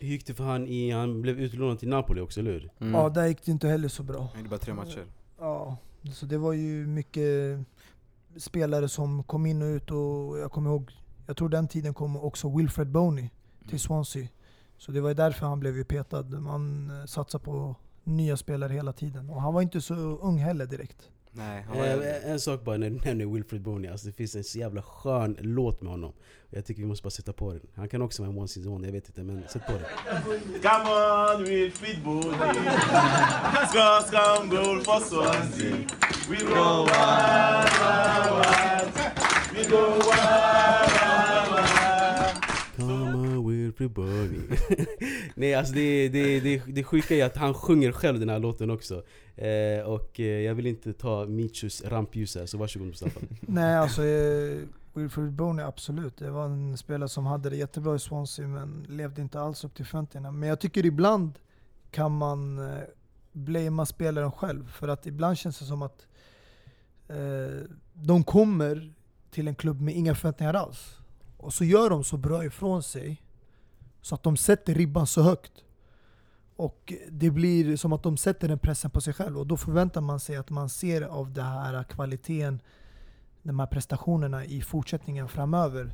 Hur gick det för han i, han blev utlånad till Napoli också, eller hur? Mm. Ja, där gick det inte heller så bra. Han gjorde bara tre matcher. Ja, så det var ju mycket spelare som kom in och ut och jag kommer ihåg, jag tror den tiden kom också Wilfred Boney till Swansea. Så det var därför han blev ju petad. Man eh, satsar på nya spelare hela tiden. Och han var inte så ung heller direkt. Nej. Eh, en sak bara när du nämner Wilfred Boney, alltså det finns en så jävla skön låt med honom. Jag tycker vi måste bara sätta på den. Han kan också vara en one season wonder, jag vet inte men sätt på den. Come on fit body. Score some goal for Swansea. We go wild, wild, wild. We go wild, Wilfred Bony. Nej alltså det, det, det, det sjuka är att han sjunger själv den här låten också. Eh, och eh, jag vill inte ta Michus rampljus här, så varsågod Mustafa. Nej alltså, eh, Wilfred Boney absolut. Det var en spelare som hade det jättebra i Swansea men levde inte alls upp till förväntningarna. Men jag tycker ibland kan man eh, blamea spelaren själv. För att ibland känns det som att eh, de kommer till en klubb med inga förväntningar alls. Och så gör de så bra ifrån sig så att de sätter ribban så högt. Och det blir som att de sätter den pressen på sig själv och då förväntar man sig att man ser av den här kvaliteten, de här prestationerna i fortsättningen framöver.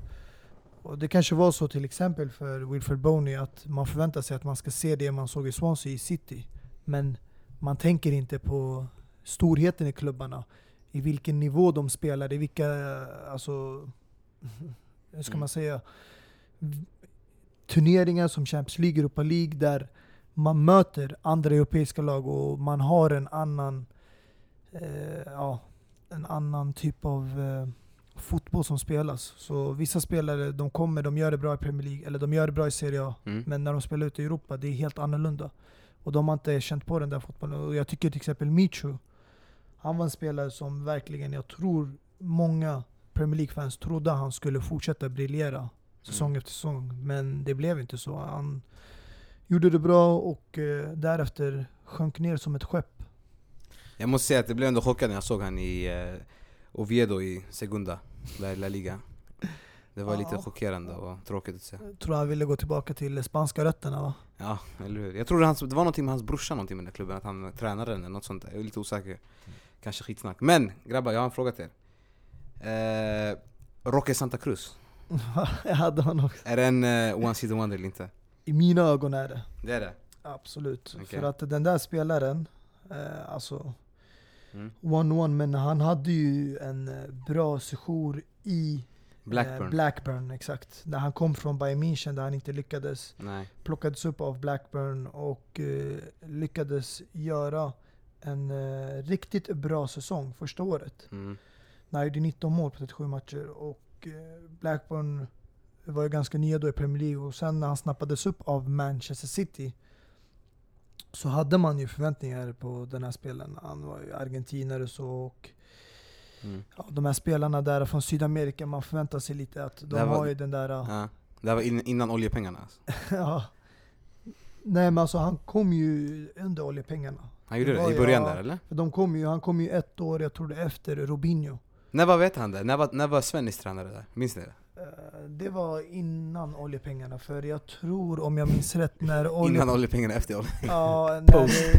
Och det kanske var så till exempel för Wilfred Boney att man förväntar sig att man ska se det man såg i Swansea i City. Men man tänker inte på storheten i klubbarna. I vilken nivå de spelar, i vilka, alltså, hur ska Mm. man säga, turneringar som Champions League, Europa League där man möter andra europeiska lag och man har en annan, eh, ja, en annan typ av eh, fotboll som spelas. Så vissa spelare, de kommer, de gör det bra i Premier League, eller de gör det bra i Serie A. Mm. Men när de spelar ute i Europa, det är helt annorlunda. Och de har inte känt på den där fotbollen. Och jag tycker till exempel Michu, han var en spelare som verkligen, jag tror många Premier League-fans trodde han skulle fortsätta briljera säsong Mm. efter säsong. Men det blev inte så. Han gjorde det bra och eh, därefter sjönk ner som ett skepp. Jag måste säga att jag blev ändå chockad när jag såg han i eh, Oviedo i Segunda, i La Liga. Det var lite Ja. chockerande och tråkigt att se. Jag tror han ville gå tillbaka till spanska rötterna va? Ja, eller hur? Jag tror hans, det var någonting med hans brorsa någonting med den klubben, att han tränade den eller något sånt. Jag är lite osäker. Kanske skitsnack. Men grabbar, jag har en fråga till er. Eh, Roque Santa Cruz, jag hade honom också. är det en eh, one season wonder eller inte? I mina ögon är det. Det är det? Absolut. Okej. För att den där spelaren, eh, alltså Mm. one-one, men han hade ju en eh, bra sejour i Blackburn? Eh, Blackburn, exakt. Där han kom från Bayern München där han inte lyckades. Nej. Plockades upp av Blackburn och eh, lyckades göra en eh, riktigt bra säsong första året. Mm. När han gjorde 19 mål på 37 matcher. Och eh, Blackburn var ju ganska nya då i Premier League och sen när han snappades upp av Manchester City så hade man ju förväntningar på den här spelaren. Han var ju argentinare så och Mm. ja, de här spelarna där från Sydamerika, man förväntar sig lite att de har ju den där... Ja. Det här var in, innan oljepengarna alltså. ja. Nej men alltså han kom ju under oljepengarna. Han gjorde Det det, i början ja. där eller? För de kom ju, han kom ju ett år, jag tror det efter Robinho. När var, vet han det? När var, när var Svennis tränare där? Minns ni det? Eh, Det var innan oljepengarna, för jag tror om jag minns rätt när olje... Innan oljepengarna, efter olje. Ja, när, post-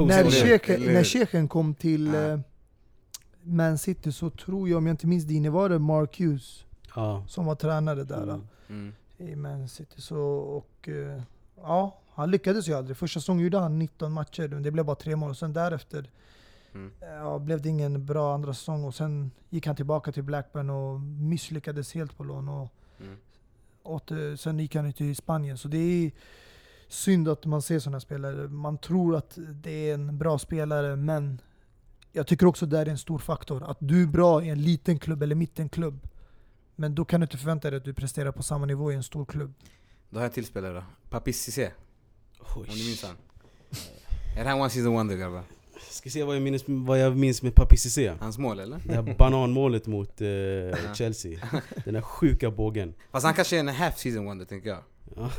när, Sheikhen kom till Ja. eh, Man City så tror jag, om jag inte minns det, var det Mark Hughes Ja. som var tränare där. Mm. Mm. i Man City. Så, och, eh, ja, han lyckades ju aldrig. Första säsongen gjorde han 19 matcher, men det blev bara tre mål. Och sen därefter Mm. ja, blev det ingen bra andra säsong. Och sen gick han tillbaka till Blackburn och misslyckades helt på lån. Och Mm. åter, sen gick han till Spanien. Så det är synd att man ser sådana spelare. Man tror att det är en bra spelare, men jag tycker också det är en stor faktor. Att du är bra i en liten klubb eller mittenklubb. Men då kan du inte förvänta dig att du presterar på samma nivå i en stor klubb. Då har jag en till spelare då. Papis Cissé, om ni minns han. Är det här one season wonder grabbar? Ska se vad jag minns, vad jag minns med Papi Cissé. Hans mål eller? Det här bananmålet mot eh, Chelsea. Den där sjuka bågen. Fast han kanske är en half season wonder tänker jag. Ja.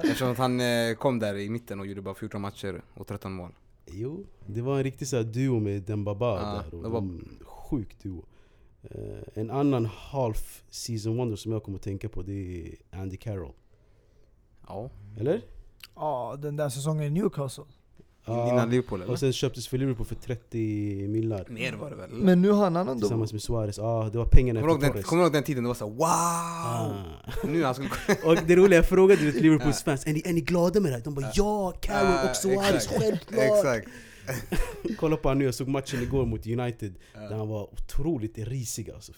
Eftersom att han eh, kom där i mitten och gjorde bara 14 matcher och 13 mål. Jo, det var en riktig så här duo med Dembaba Ja, där. Och det var- de, sjuk duo. Eh, en annan half season wonder som jag kommer att tänka på det är Andy Carroll. Ja. Eller? Ja, den där säsongen i Newcastle. Ja. Innan Liverpool eller? Och sen köptes för Liverpool för 30 millar. Mer var det väl? eller? Men nu har han ändå... Tillsammans med Suarez. Ja, det var pengarna Kommer efter den, Torres. kommer du ihåg den tiden det var så wow! Ah. Nu han skulle... Och det roliga, jag frågade Liverpools fans, är ni, är ni glada med det här? De bara ja, Carroll och Suarez, exakt. självklart! Exakt. Kolla på honom nu, jag såg matchen igår mot United Ja. Där han var otroligt risig alltså,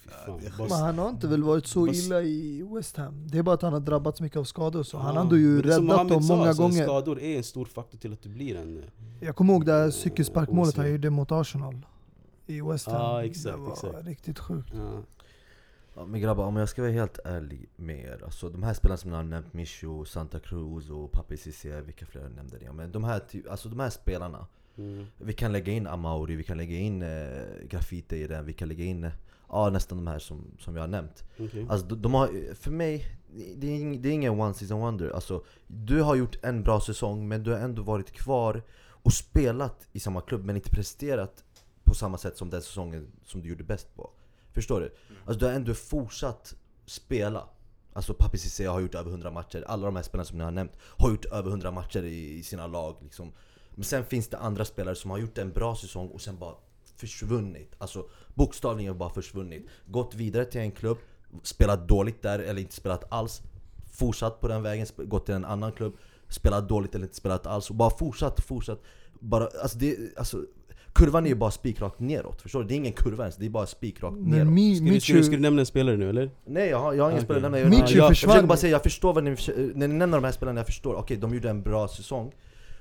Men han har inte väl varit så illa i West Ham. Det är bara att han har drabbats mycket av skador. Så han har ändå ju räddat dem många alltså, gånger. Skador är en stor faktor till att du blir en... eh, Jag kommer ihåg det här cykelsparkmålet han gjorde mot Arsenal. I West Ham. Ja, exakt, det var exakt. riktigt sjukt. Ja. Ja, men grabbar, om jag ska vara helt ärlig med er. Alltså, de här spelarna som ni har nämnt, Micho, Santa Cruz och Papi Cissé, vilka fler nämnde ni? Men de här, alltså, de här spelarna, Mm. vi kan lägga in Amauri, vi kan lägga in eh, Graffiti i den, vi kan lägga in eh, ja, nästan de här som, som jag har nämnt. Okej. Alltså, de, de har, för mig, det är, det är ingen one season wonder. Alltså, du har gjort en bra säsong, men du har ändå varit kvar och spelat i samma klubb, men inte presterat på samma sätt som den säsongen som du gjorde bäst på. Förstår du? Alltså du har ändå fortsatt spela. Alltså Papi Cissé har gjort över 100 matcher, alla de här spelarna som ni har nämnt har gjort över 100 matcher i, i sina lag liksom. Men sen finns det andra spelare som har gjort en bra säsong och sen bara försvunnit. Alltså bokstavligen bara försvunnit. Gått vidare till en klubb, spelat dåligt där eller inte spelat alls. Fortsatt på den vägen, gått till en annan klubb, spelat dåligt eller inte spelat alls. Och bara fortsatt, fortsatt. Bara, alltså det, alltså, kurvan är ju bara spikrakt neråt, förstår du? Det är ingen kurva ens, det är bara spikrakt neråt. Mi- Ska, du, ska, du, ska du nämna en spelare nu eller? Nej jag har, jag har ingen Okej. spelare att nämna. Michu jag, jag försvann. försöker bara säga, jag förstår vad ni, när ni nämner de här spelarna, jag förstår. Okej, de gjorde en bra säsong.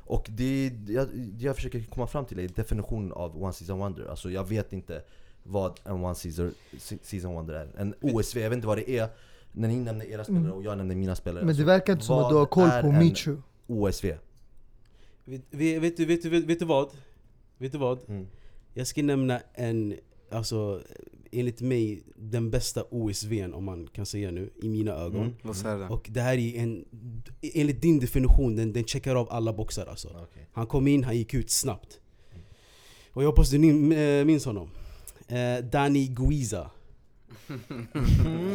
Och det, jag, jag försöker komma fram till är definitionen av One Season Wonder. Alltså jag vet inte vad en One Season, season Wonder är. En OSV, jag vet inte vad det är. När ni nämner era spelare och jag nämner mina spelare. men det Alltså, verkar inte som att du har koll på Michu. OSV. Vet, vet, vet, vet, vet du vad? Vet du vad? Mm. Jag ska nämna en, alltså enligt mig, den bästa OSVn om man kan säga nu, i mina ögon. Mm. Säga det. Och det här är en, enligt din definition, den, den checkar av alla boxar alltså. Okej. Han kom in, han gick ut snabbt. Och jag hoppas du eh, minns honom. Eh, Danny Guiza.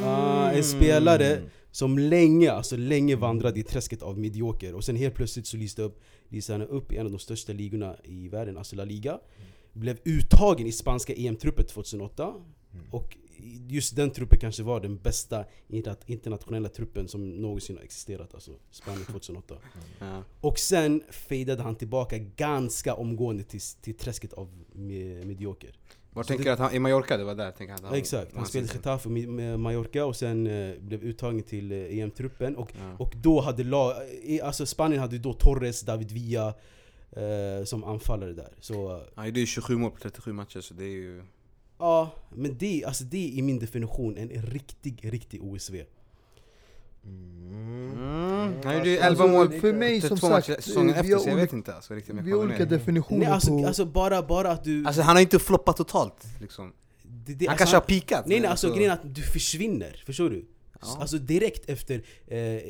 Ah, en spelare som länge, alltså länge vandrade i träsket av medioker. Och sen helt plötsligt så lyste, upp, lyste han upp i en av de största ligorna i världen, alltså La Liga. Blev uttagen i spanska EM-truppen 2008. Och just den truppen kanske var den bästa interna- internationella truppen som någonsin har existerat, alltså Spanien 2008. Ja. Och sen fejdade han tillbaka ganska omgående till, till träsket av me- medioker. Var Så tänker du att han, i Mallorca det var där? Tänker han, Ja, exakt, han han spelade. Getafe med Mallorca och sen eh, blev uttagen till eh, EM-truppen. Och, Ja. och då hade lag, eh, alltså Spanien hade då Torres, David Villa eh, som anfallare där. Så Han gjorde ju 27 mål på 37 matcher så det är ju... ja, men det, alltså det är i min definition en riktig, riktig OSV. Mm. Han gjorde ju Alltså, 11 mål för mig på som 32 sagt, säsongen vi efter så jag olika- vet inte alltså, riktigt om jag Vi har olika definitioner Nej, alltså, på... alltså bara, bara att du... Alltså han har inte floppat totalt liksom. det, det, Han alltså, kanske har peakat. Nej nej men alltså grejen är att du försvinner, förstår du? Ja. Alltså direkt efter eh,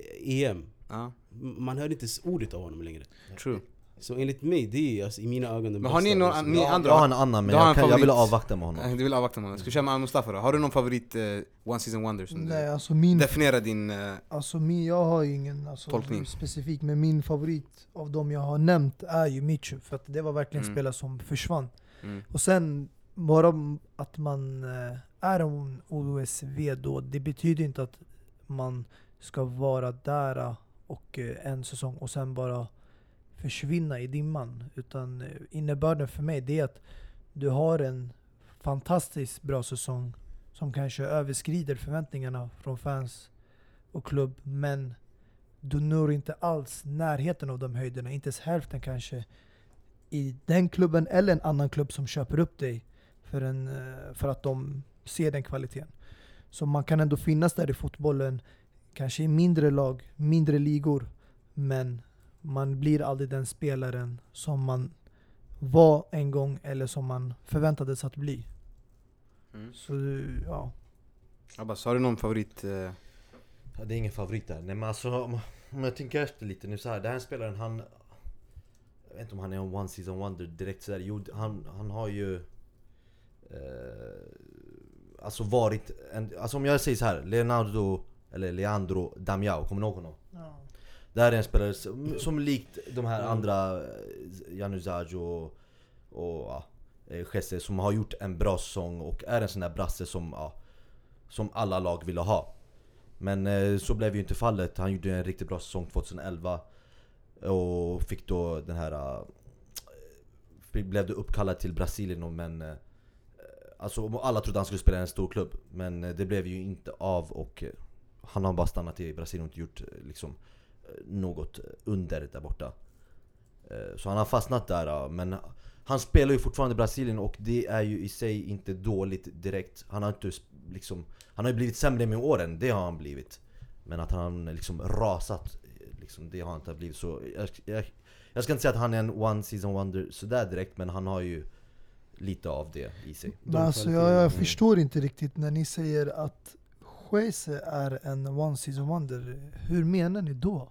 EM, Ja, man hör inte ens ordet av honom längre. true. Så enligt mig, det är alltså, i mina ögon den Men har ni någon- ni Jag, andra- jag har en annan men jag, en kan, jag vill avvakta med honom. Eh, Du vill avvakta med honom. Ska vi köra med Mustafa då? Har du någon favorit eh, One Season Wonder som Nej, du alltså min, definierar din... Eh, alltså min, jag har ju ingen alltså, Tolkning. specifik, men min favorit av de jag har nämnt är ju Michu. För att det var verkligen Mm. spelare som försvann. mm. Och sen, bara att man eh, är en OSV då, det betyder inte att man ska vara där och en säsong och sen bara försvinna i dimman. Utan eh, innebörden för mig det är att du har en fantastiskt bra säsong som kanske överskrider förväntningarna från fans och klubb. Men du når inte alls närheten av de höjderna, inte ens hälften kanske i den klubben eller en annan klubb som köper upp dig för, en, eh, för att de ser den kvaliteten. Så man kan ändå finnas där i fotbollen, kanske i mindre lag, mindre ligor, men man blir aldrig den spelaren som man var en gång eller som man förväntades att bli. Mm. Så ja, Abbas, har du någon favorit? Eh, Ja, det är ingen favorit där. Nej men alltså om, jag tänker efter lite nu så här. Den här spelaren han... Jag vet inte om han är en one season wonder direkt sådär. Jo, han, han har ju... Eh, alltså varit en, Alltså om jag säger så här, Leonardo... Eller Leandro Damiao, kommer ni ihåg honom? Det här är en spelare som, som likt de här andra eh, Januzaj och, och ja, eh, Jesse som har gjort en bra säsong och är en sån där brasse som, ja, som alla lag ville ha. Men eh, så blev ju inte fallet. Han gjorde en riktigt bra säsong 2011 och fick då den här... eh, blev det uppkallad till Brasilien och men... eh, Alltså alla trodde han skulle spela i en stor klubb men eh, det blev ju inte av och eh, han har bara stannat i Brasilien och inte gjort eh, liksom eh, något under där borta. Eh, Så han har fastnat där men han spelar ju fortfarande i Brasilien och det är ju i sig inte dåligt direkt. Han har inte liksom, han har ju blivit sämre med åren, det har han blivit. Men att han liksom rasat, liksom, det har han inte blivit. Så jag, jag, jag ska inte säga att han är en one season wonder sådär direkt, men han har ju lite av det i sig. Men alltså, jag, jag förstår inte riktigt när ni säger att Jose är en one season wonder. Hur menar ni då?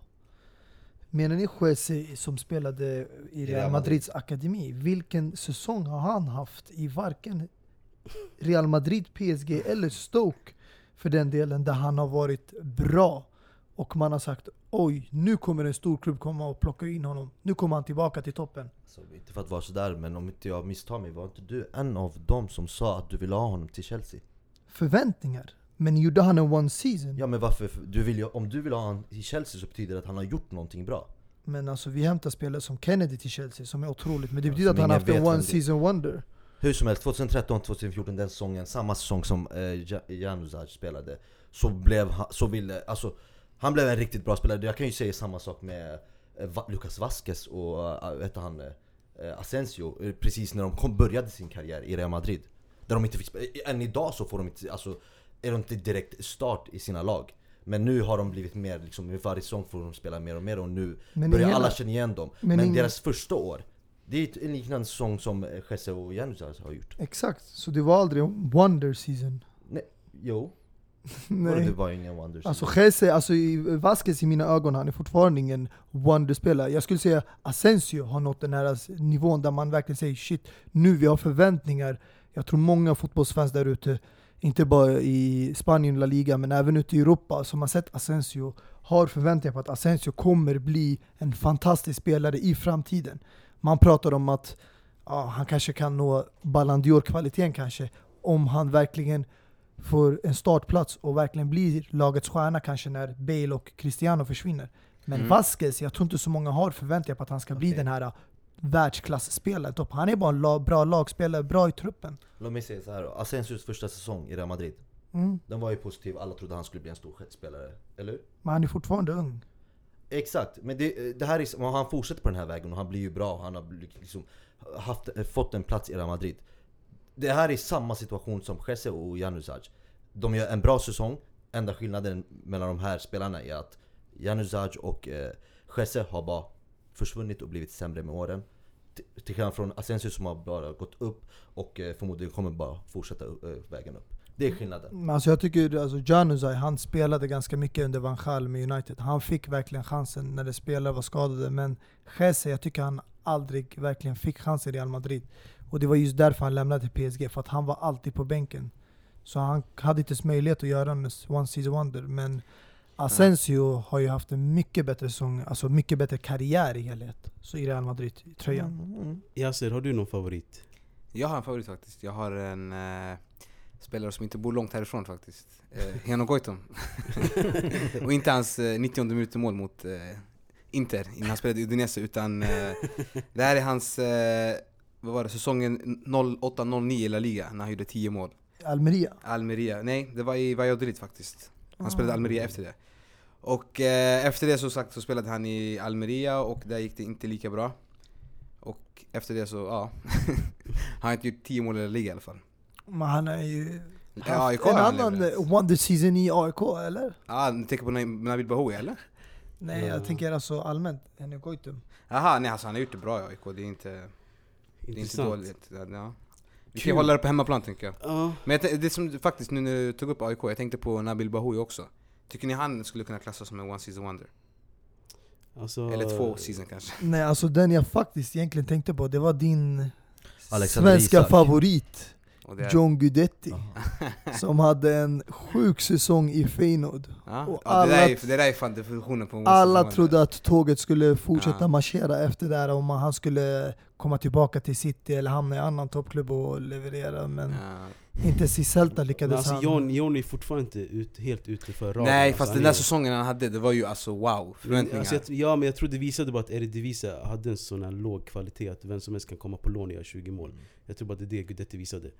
Menar ni Jose som spelade i Real Madrids akademi? Vilken säsong har han haft i varken Real Madrid, PSG eller Stoke för den delen där han har varit bra och man har sagt oj, nu kommer en stor klubb komma och plocka in honom. Nu kommer han tillbaka till toppen. Så, inte för att vara sådär, men om inte jag misstar mig, var inte du en av dem som sa att du ville ha honom till Chelsea? Förväntningar. Men gjorde han en one season? Ja men varför? Du vill ju, om du vill ha honom i Chelsea så betyder det att han har gjort någonting bra. Men alltså vi hämtar spelare som Kennedy till Chelsea som är otroligt. Men det betyder som att han ingen haft en vet vem one det är. season wonder. Hur som helst, 2013-2014, den säsongen, samma säsong som eh, Ja- Januzaj spelade Så blev han, så ville, alltså Han blev en riktigt bra spelare, jag kan ju säga samma sak med eh, Va- Lucas Vasquez och, äh, vet han, eh, Asensio eh, Precis när de kom, började sin karriär i Real Madrid Där de inte fick spela, än idag så får de inte, alltså Är de inte direkt start i sina lag men nu har de blivit mer, liksom, i varje säsong får de spela mer och mer och nu Men börjar ingen- alla känna igen dem men Men, deras första år, det är en liknande säsong som eh, Jesse och Januzaj har gjort Exakt, så det var aldrig en wonder season. Nej, jo. Nej. Det var ingen wonders. Alltså Jesse, alltså i Vasquez i mina ögon, han är fortfarande ingen wonder-spelare. Jag skulle säga Asensio har nått den här nivån där man verkligen säger shit, nu vi har förväntningar. Jag tror många fotbollsfans där ute, inte bara i Spanien, La Liga, men även ute i Europa, som har sett Asensio, har förväntningar på att Asensio kommer bli en fantastisk spelare i framtiden. Man pratar om att ja, han kanske kan nå Ballon d'Or-kvaliteten kanske, om han verkligen får en startplats och verkligen blir lagets stjärna kanske när Bale och Cristiano försvinner. Men Mm. Vasquez, jag tror inte så många har förväntningar på att han ska bli Okej. den här världsklasspelaren. Topp. Han är bara en bra lagspelare, bra i truppen. Låt mig säga så här då. Asensios första säsong i Real Madrid. Mm. Den var ju positiv, alla trodde han skulle bli en stor spelare. Eller? Men han är fortfarande ung. Exakt, men det, det här är, han fortsätter på den här vägen och han blir ju bra, han har liksom haft, fått en plats i Real Madrid. Det här är samma situation som Jesse och Januzaj. De gör en bra säsong, enda skillnaden mellan de här spelarna är att Januzaj och eh, Jesse har bara försvunnit och blivit sämre med åren. Till skillnad från Asensio som har bara gått upp och eh, förmodligen kommer bara fortsätta eh, vägen upp. Det är skillnaden. Men alltså jag tycker alltså Januzaj, han spelade ganska mycket under Van Gaal med United. Han fick verkligen chansen när de spelare var skadade. Men Jesse, jag tycker han aldrig verkligen fick chansen i Real Madrid. Och det var just därför han lämnade till PSG, för att han var alltid på bänken. Så han hade inte ens möjlighet att göra en one season wonder. Men Asensio har ju haft en mycket bättre säsong, alltså mycket bättre karriär i helhet. Så i Real Madrid-tröjan. Mm. Yasser, har du någon favorit? Jag har en favorit faktiskt. Jag har en eh, spelare som inte bor långt härifrån faktiskt. Eh, Heno Goitom. och inte hans eh, 90 minuter mål mot eh, Inter innan han spelade i Udinese utan eh, det här är hans, eh, vad var det, säsongen 08-09 i La Liga när han gjorde 10 mål. Almeria. Almeria, nej det var i Valladolid faktiskt. Han spelade Ah. Almeria efter det. Och eh, efter det så sagt så spelade han i Almeria och där gick det inte lika bra. Och efter det så, ja. han har inte gjort 10 mål i Liga i alla fall. Men han är ju haft AIK en annan wonder season i AIK, eller? Ja, ni tänker på Nabil Bahoui eller? Nej, Ja. jag tänker alltså allmänt. Henrik Goitom. Jaha, nej alltså han har gjort det bra i AIK, det är inte, det är inte dåligt. Ja. Vi kan hålla det på hemmaplan tänker jag. Ja, Men jag, det som faktiskt nu när du tog upp AIK, jag tänkte på Nabil Bahoui också. Tycker ni han skulle kunna klassas som en one season wonder? alltså, Eller två season kanske? Nej, alltså den jag faktiskt egentligen tänkte på, det var din Alexander svenska Isak. favorit. John Guidetti. Jaha. Som hade en sjuk säsong i Feyenoord. Ja, Och ja, alla- det, där är, det där är fan definitionen på en one Alla season wonder. trodde att tåget skulle fortsätta Ja. marschera efter det här om han skulle komma tillbaka till City eller hamna i annan toppklubb och leverera. Men Ja. inte ens i Celta lyckades alltså han. John, John är fortfarande inte ut, helt ute för raden. Nej alltså, fast den där är- säsongen han hade, det var ju alltså wow, förväntningar. Alltså, jag, ja men jag tror det visade bara att Eredivisie hade en sån här låg kvalitet att vem som helst kan komma på lån och göra 20 mål. Jag tror bara det är det Guidetti visade.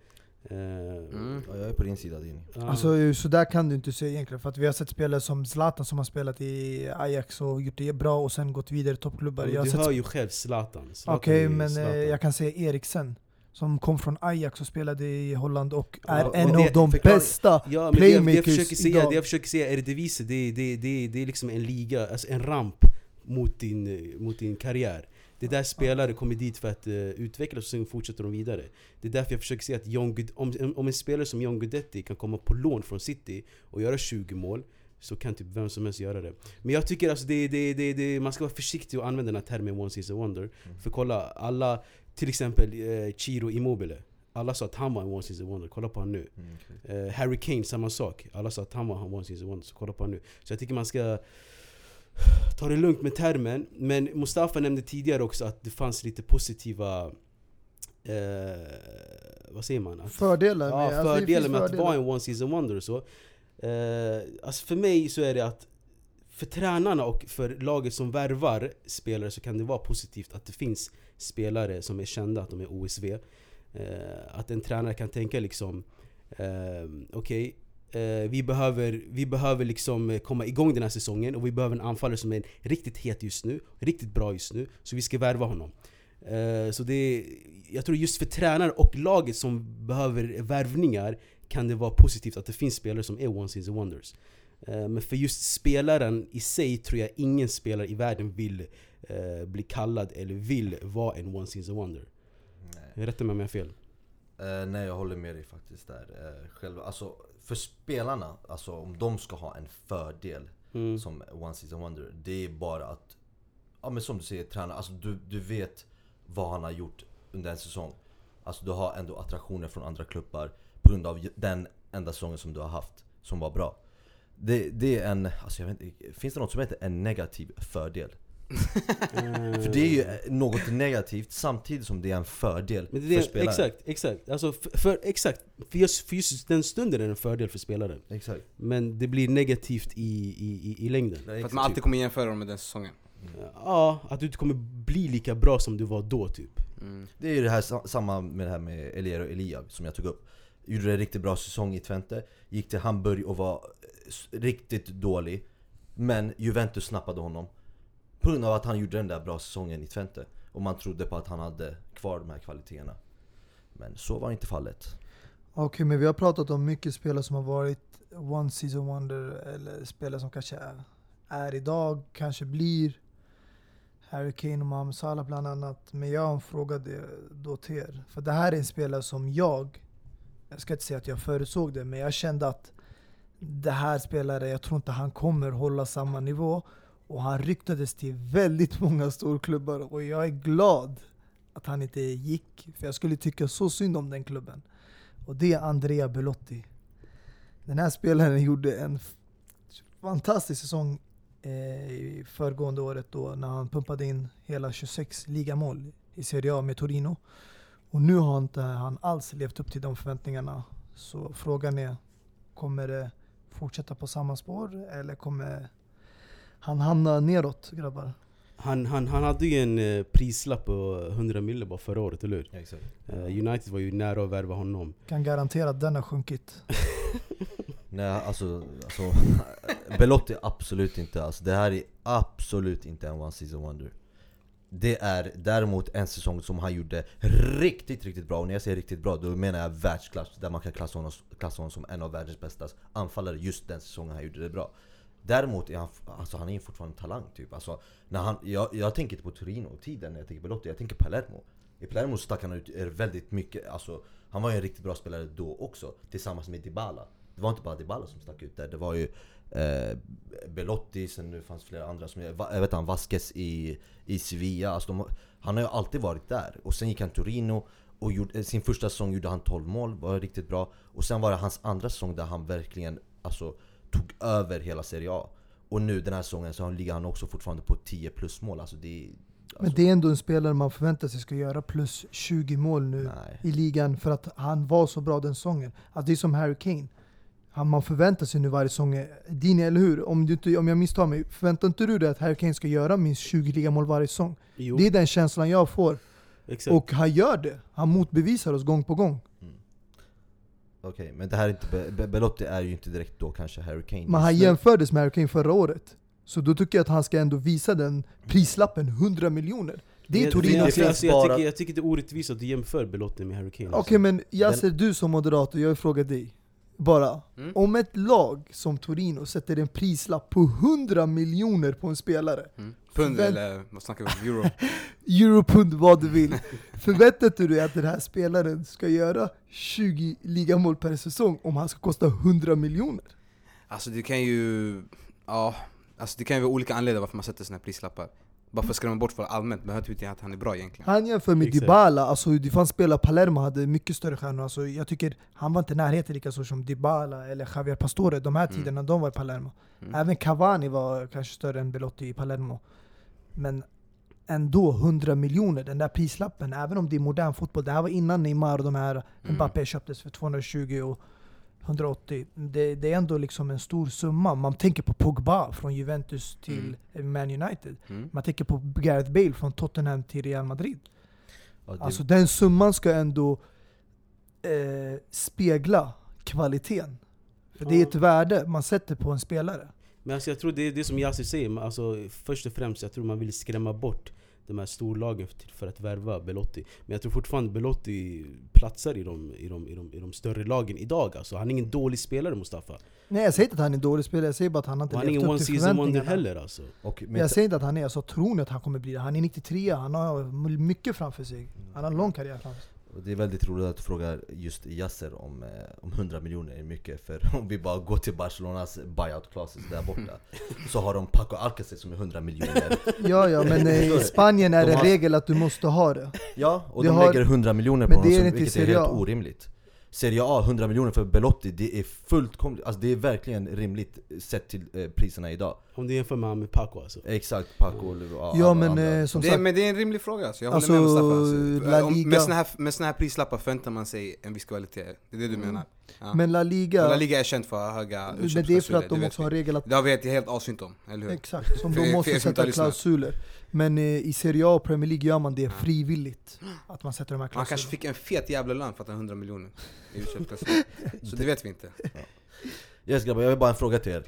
Eh, Mm. Ja, jag är på din sida Dini. ja. Alltså så där kan du inte säga egentligen, för att vi har sett spelare som Zlatan som har spelat i Ajax och gjort det bra och sen gått vidare till toppklubbar. Jag du sett hör ju själv Zlatan. Zlatan Okej, är ju men eh, Zlatan. jag kan säga Eriksen. Som kom från Ajax och spelade i Holland och Ja, är och en det- av de förklara- bästa Ja, men det jag, det, jag playmakers försöker säga, idag. det jag försöker säga, Eredivisie, det, det, det, det är liksom en liga, alltså en ramp mot din, eh, mot din karriär. Det är där spelare kommer dit för att uh, utvecklas och sen fortsätter de vidare. Det är därför jag försöker säga att John, om, om en spelare som John Guidetti kan komma på lån från City och göra 20 mål, så kan typ vem som helst göra det. Men jag tycker alltså det, det, det, det, man ska vara försiktig och använda den här termen one season wonder. För kolla, alla, till exempel eh, Chiro Immobile. Alla sa att han var en one season wonder, kolla på honom nu. Mm, okej. Eh, Harry Kane, samma sak. Alla sa att han var en one season wonder, så kolla på honom nu. Så jag tycker man ska ta det lugnt med termen. Men Mustafa nämnde tidigare också att det fanns lite positiva... Eh, vad säger man? Att, fördelar med, ja, alltså, fördelar med att fördelar. vara en one season wonder och så. Eh, alltså för mig så är det att för tränarna och för laget som värvar spelare så kan det vara positivt att det finns spelare som är kända att de är OSV. Eh, att en tränare kan tänka liksom eh, Okej, eh, vi, behöver, vi behöver liksom eh, komma igång den här säsongen och vi behöver en anfallare som är riktigt het just nu, riktigt bra just nu. Så vi ska värva honom. Eh, så det jag tror just för tränare och laget som behöver värvningar kan det vara positivt att det finns spelare som är one season wonders. Eh, Men för just spelaren i sig tror jag ingen spelare i världen vill eh, bli kallad eller vill vara en one season wonder. Nej. Rätta mig om jag har fel. Eh, nej jag håller med dig faktiskt där. Uh, själva, alltså, för spelarna, alltså, om de ska ha en fördel Mm. som one season wonder, det är bara att, ja men som du säger, träna, alltså du, du vet vad han har gjort under en säsong. Alltså du har ändå attraktioner från andra klubbar på grund av den enda säsongen som du har haft, som var bra. Det, det är en, alltså jag vet inte, finns det något som heter en negativ fördel? För det är ju eh, något negativt samtidigt som det är en fördel Men det för är, spelaren. exakt, exakt. Alltså för, för, exakt. För just, för just den stunden är det en fördel för spelaren. Exakt. Men det blir negativt i, i, i, i längden. För att man alltid kommer jämföra dem med den säsongen. Ja, att du inte kommer bli lika bra som du var då typ. Mm. Det är ju det här sa- samma med det här med Elier och Elia som jag tog upp. Gjorde en riktigt bra säsong i Twente, gick till Hamburg och var eh, riktigt dålig. Men Juventus snappade honom. På grund av att han gjorde den där bra säsongen i Twente. Och man trodde på att han hade kvar de här kvaliteterna. Men så var inte fallet. Okej, men vi har pratat om mycket spelare som har varit one season wonder, eller spelare som kanske är, är idag, kanske blir. Harry Kane och Mohamed Salah bland annat. Men jag har en fråga då till er. För det här är en spelare som jag, jag ska inte säga att jag förutsåg det, men jag kände att det här spelare, jag tror inte han kommer hålla samma nivå. Och han ryktades till väldigt många storklubbar och jag är glad att han inte gick. För jag skulle tycka så synd om den klubben. Och det är Andrea Belotti. Den här spelaren gjorde en fantastisk säsong eh, föregående året då när han pumpade in hela 26 ligamål i Serie A med Torino. Och nu har inte han alls levt upp till de förväntningarna. Så frågan är, kommer det fortsätta på samma spår eller kommer han hamna neråt grabbar? Han, han, han hade ju en eh, prislapp på 100 mille bara förra året, eller hur? Exakt. Eh, United var ju nära att värva honom. Kan garantera att den har sjunkit. Nej alltså, alltså Belotti absolut inte alltså. Det här är absolut inte en one season wonder. Det är däremot en säsong som han gjorde riktigt, riktigt bra. Och när jag säger riktigt bra, då menar jag världsklass. Där man kan klassa honom, klassa honom som en av världens bästa anfallare just den säsongen han gjorde det bra. Däremot är han, alltså han är fortfarande en talang typ. Alltså, när han, jag, jag tänker inte på Torino-tiden när jag tänker Belotti, jag tänker Palermo. I Palermo stack han ut eh, väldigt mycket, alltså, han var ju en riktigt bra spelare då också, tillsammans med Dybala. Det var inte bara Dybala som stack ut där, det var ju eh, Belotti, sen det fanns flera andra som, jag vet han, Vasquez i, i Sevilla. Alltså de, han har ju alltid varit där. Och sen gick han Torino, och gjorde, eh, sin första säsong gjorde han 12 mål, var riktigt bra. Och sen var det hans andra säsong där han verkligen alltså, tog över hela Serie A. Och nu den här säsongen så ligger han också fortfarande på 10 plus mål. Alltså det är... Men Alltså, det är ändå en spelare man förväntar sig ska göra plus 20 mål nu nej. i ligan för att han var så bra den säsongen. Alltså det är som Harry Kane. Han, man förväntar sig nu varje säsong, Dini eller hur? Om, du, inte- om jag misstar mig, förväntar inte du dig att Harry Kane ska göra minst 20 ligamål varje säsong? Det är den känslan jag får. exakt. Och han gör det. Han motbevisar oss gång på gång. Okej, men det här är inte, Be- Be- Belotti är ju inte direkt då kanske Harry Kane Men han jämfördes med Harry Kane förra året. Så då tycker jag att han ska ändå visa den prislappen, 100 miljoner. Det är Torino. alltså, jag, tycker, jag tycker det är orättvist att du jämför Belotti med Harry Kane. Okej alltså. men Yasser, du som moderator, jag vill fråga dig. Bara, Mm. om ett lag som Torino sätter en prislapp på 100 miljoner på en spelare, Mm. Pund Förvänt- eller vad snackar vi om? Euro? europund vad du vill, förväntar du dig att den här spelaren ska göra 20 ligamål per säsong om han ska kosta 100 miljoner? Alltså det kan ju... Ja, alltså det kan ju vara olika anledningar varför man sätter såna här prislappar. Bara för att skrämma bort folk allmänt, behöver inte att han är bra egentligen. Han jämför med Exakt. Dybala, alltså det fanns spelare, Palermo hade mycket större stjärnor. Alltså, jag tycker han var inte i närheten lika stor som Dybala eller Javier Pastore de här Mm. tiderna de var i Palermo. Mm. Även Cavani var kanske större än Belotti i Palermo. Men ändå 100 miljoner, den där prislappen, även om det är modern fotboll. Det här var innan Neymar och de här Mm. Mbappé köptes för 220 och 180. Det, det är ändå liksom en stor summa. Man tänker på Pogba från Juventus till Man United. Mm. Man tänker på Gareth Bale från Tottenham till Real Madrid. Ja, det, Alltså den summan ska ändå eh, spegla kvaliteten. För det är ett värde man sätter på en spelare. Men alltså jag tror det är det som Yasser säger, alltså, först och främst jag tror man vill skrämma bort de här storlagen för, för att värva Belotti. Men jag tror fortfarande Belotti platsar i de, i de, i de, i de större lagen idag alltså. Han är ingen dålig spelare Mustafa. Nej jag säger inte att han är en dålig spelare, jag säger bara att han har inte han är levt ingen upp one till förväntningarna. heller alltså. och, men, Jag säger inte att han är, alltså tror ni att han kommer bli det? Han är 93, han har mycket framför sig. Han har en lång karriär framför sig. Och det är väldigt roligt att du frågar just Yasser om, eh, om 100 miljoner är mycket För om vi bara går till Barcelonas buyout clauses där borta Så har de Paco Alcacer som är 100 miljoner Ja ja, men eh, i Spanien är De det har- regel att du måste ha det. Ja, och Det de har- lägger 100 miljoner på men honom, det är som- vilket är Serie helt A. orimligt Serie A, 100 miljoner för Belotti, det är fullt kom- alltså det är verkligen rimligt sett till eh, priserna idag Om du jämför med han med Paco alltså. Exakt, Paco och ja, Ja men eh, som Det är, sagt, men det är en rimlig fråga, alltså. jag håller Alltså, med Mustafa. Alltså, om- med, såna här, med såna här prislappar förväntar man sig en viss kvalitet, det är det du Mm. menar? Ja. men La Liga, La Liga är känt för höga men det är för att de vet också har regel att Det har vi ett helt avsnitt om, eller hur? Exakt, som de måste sätta klausuler. Men eh, i Serie A och Premier League gör man det frivilligt. Att man sätter de här Han klausulerna. kanske fick en fet jävla lön för att han har 100 miljoner i utköpsklausul. Så det vet vi inte. Yes grabbar, jag har bara en fråga till er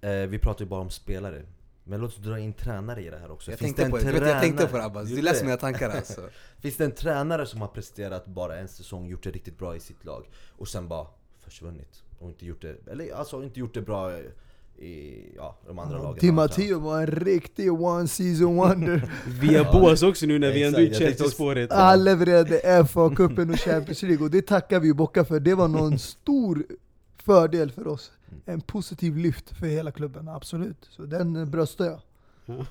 eh, Vi pratar ju bara om spelare Men låt oss dra in tränare i det här också Jag Finns tänkte, på det, en du vet, jag tänkte på tränare- det Abbas, du det? mina tankar alltså. Finns det en tränare som har presterat bara en säsong, gjort det riktigt bra i sitt lag och sen bara försvunnit? Och inte gjort det, eller alltså inte gjort det bra i ja, de andra lagen har Matteo var en riktig one season wonder. Via Boas också nu när vi ändå är Chelsea-spåret. Han levererade FA-cupen och Champions League och det tackar vi Bocka för. Det var någon stor fördel för oss. En positiv lyft för hela klubben, absolut. Så den eh, bröstar jag. tränat.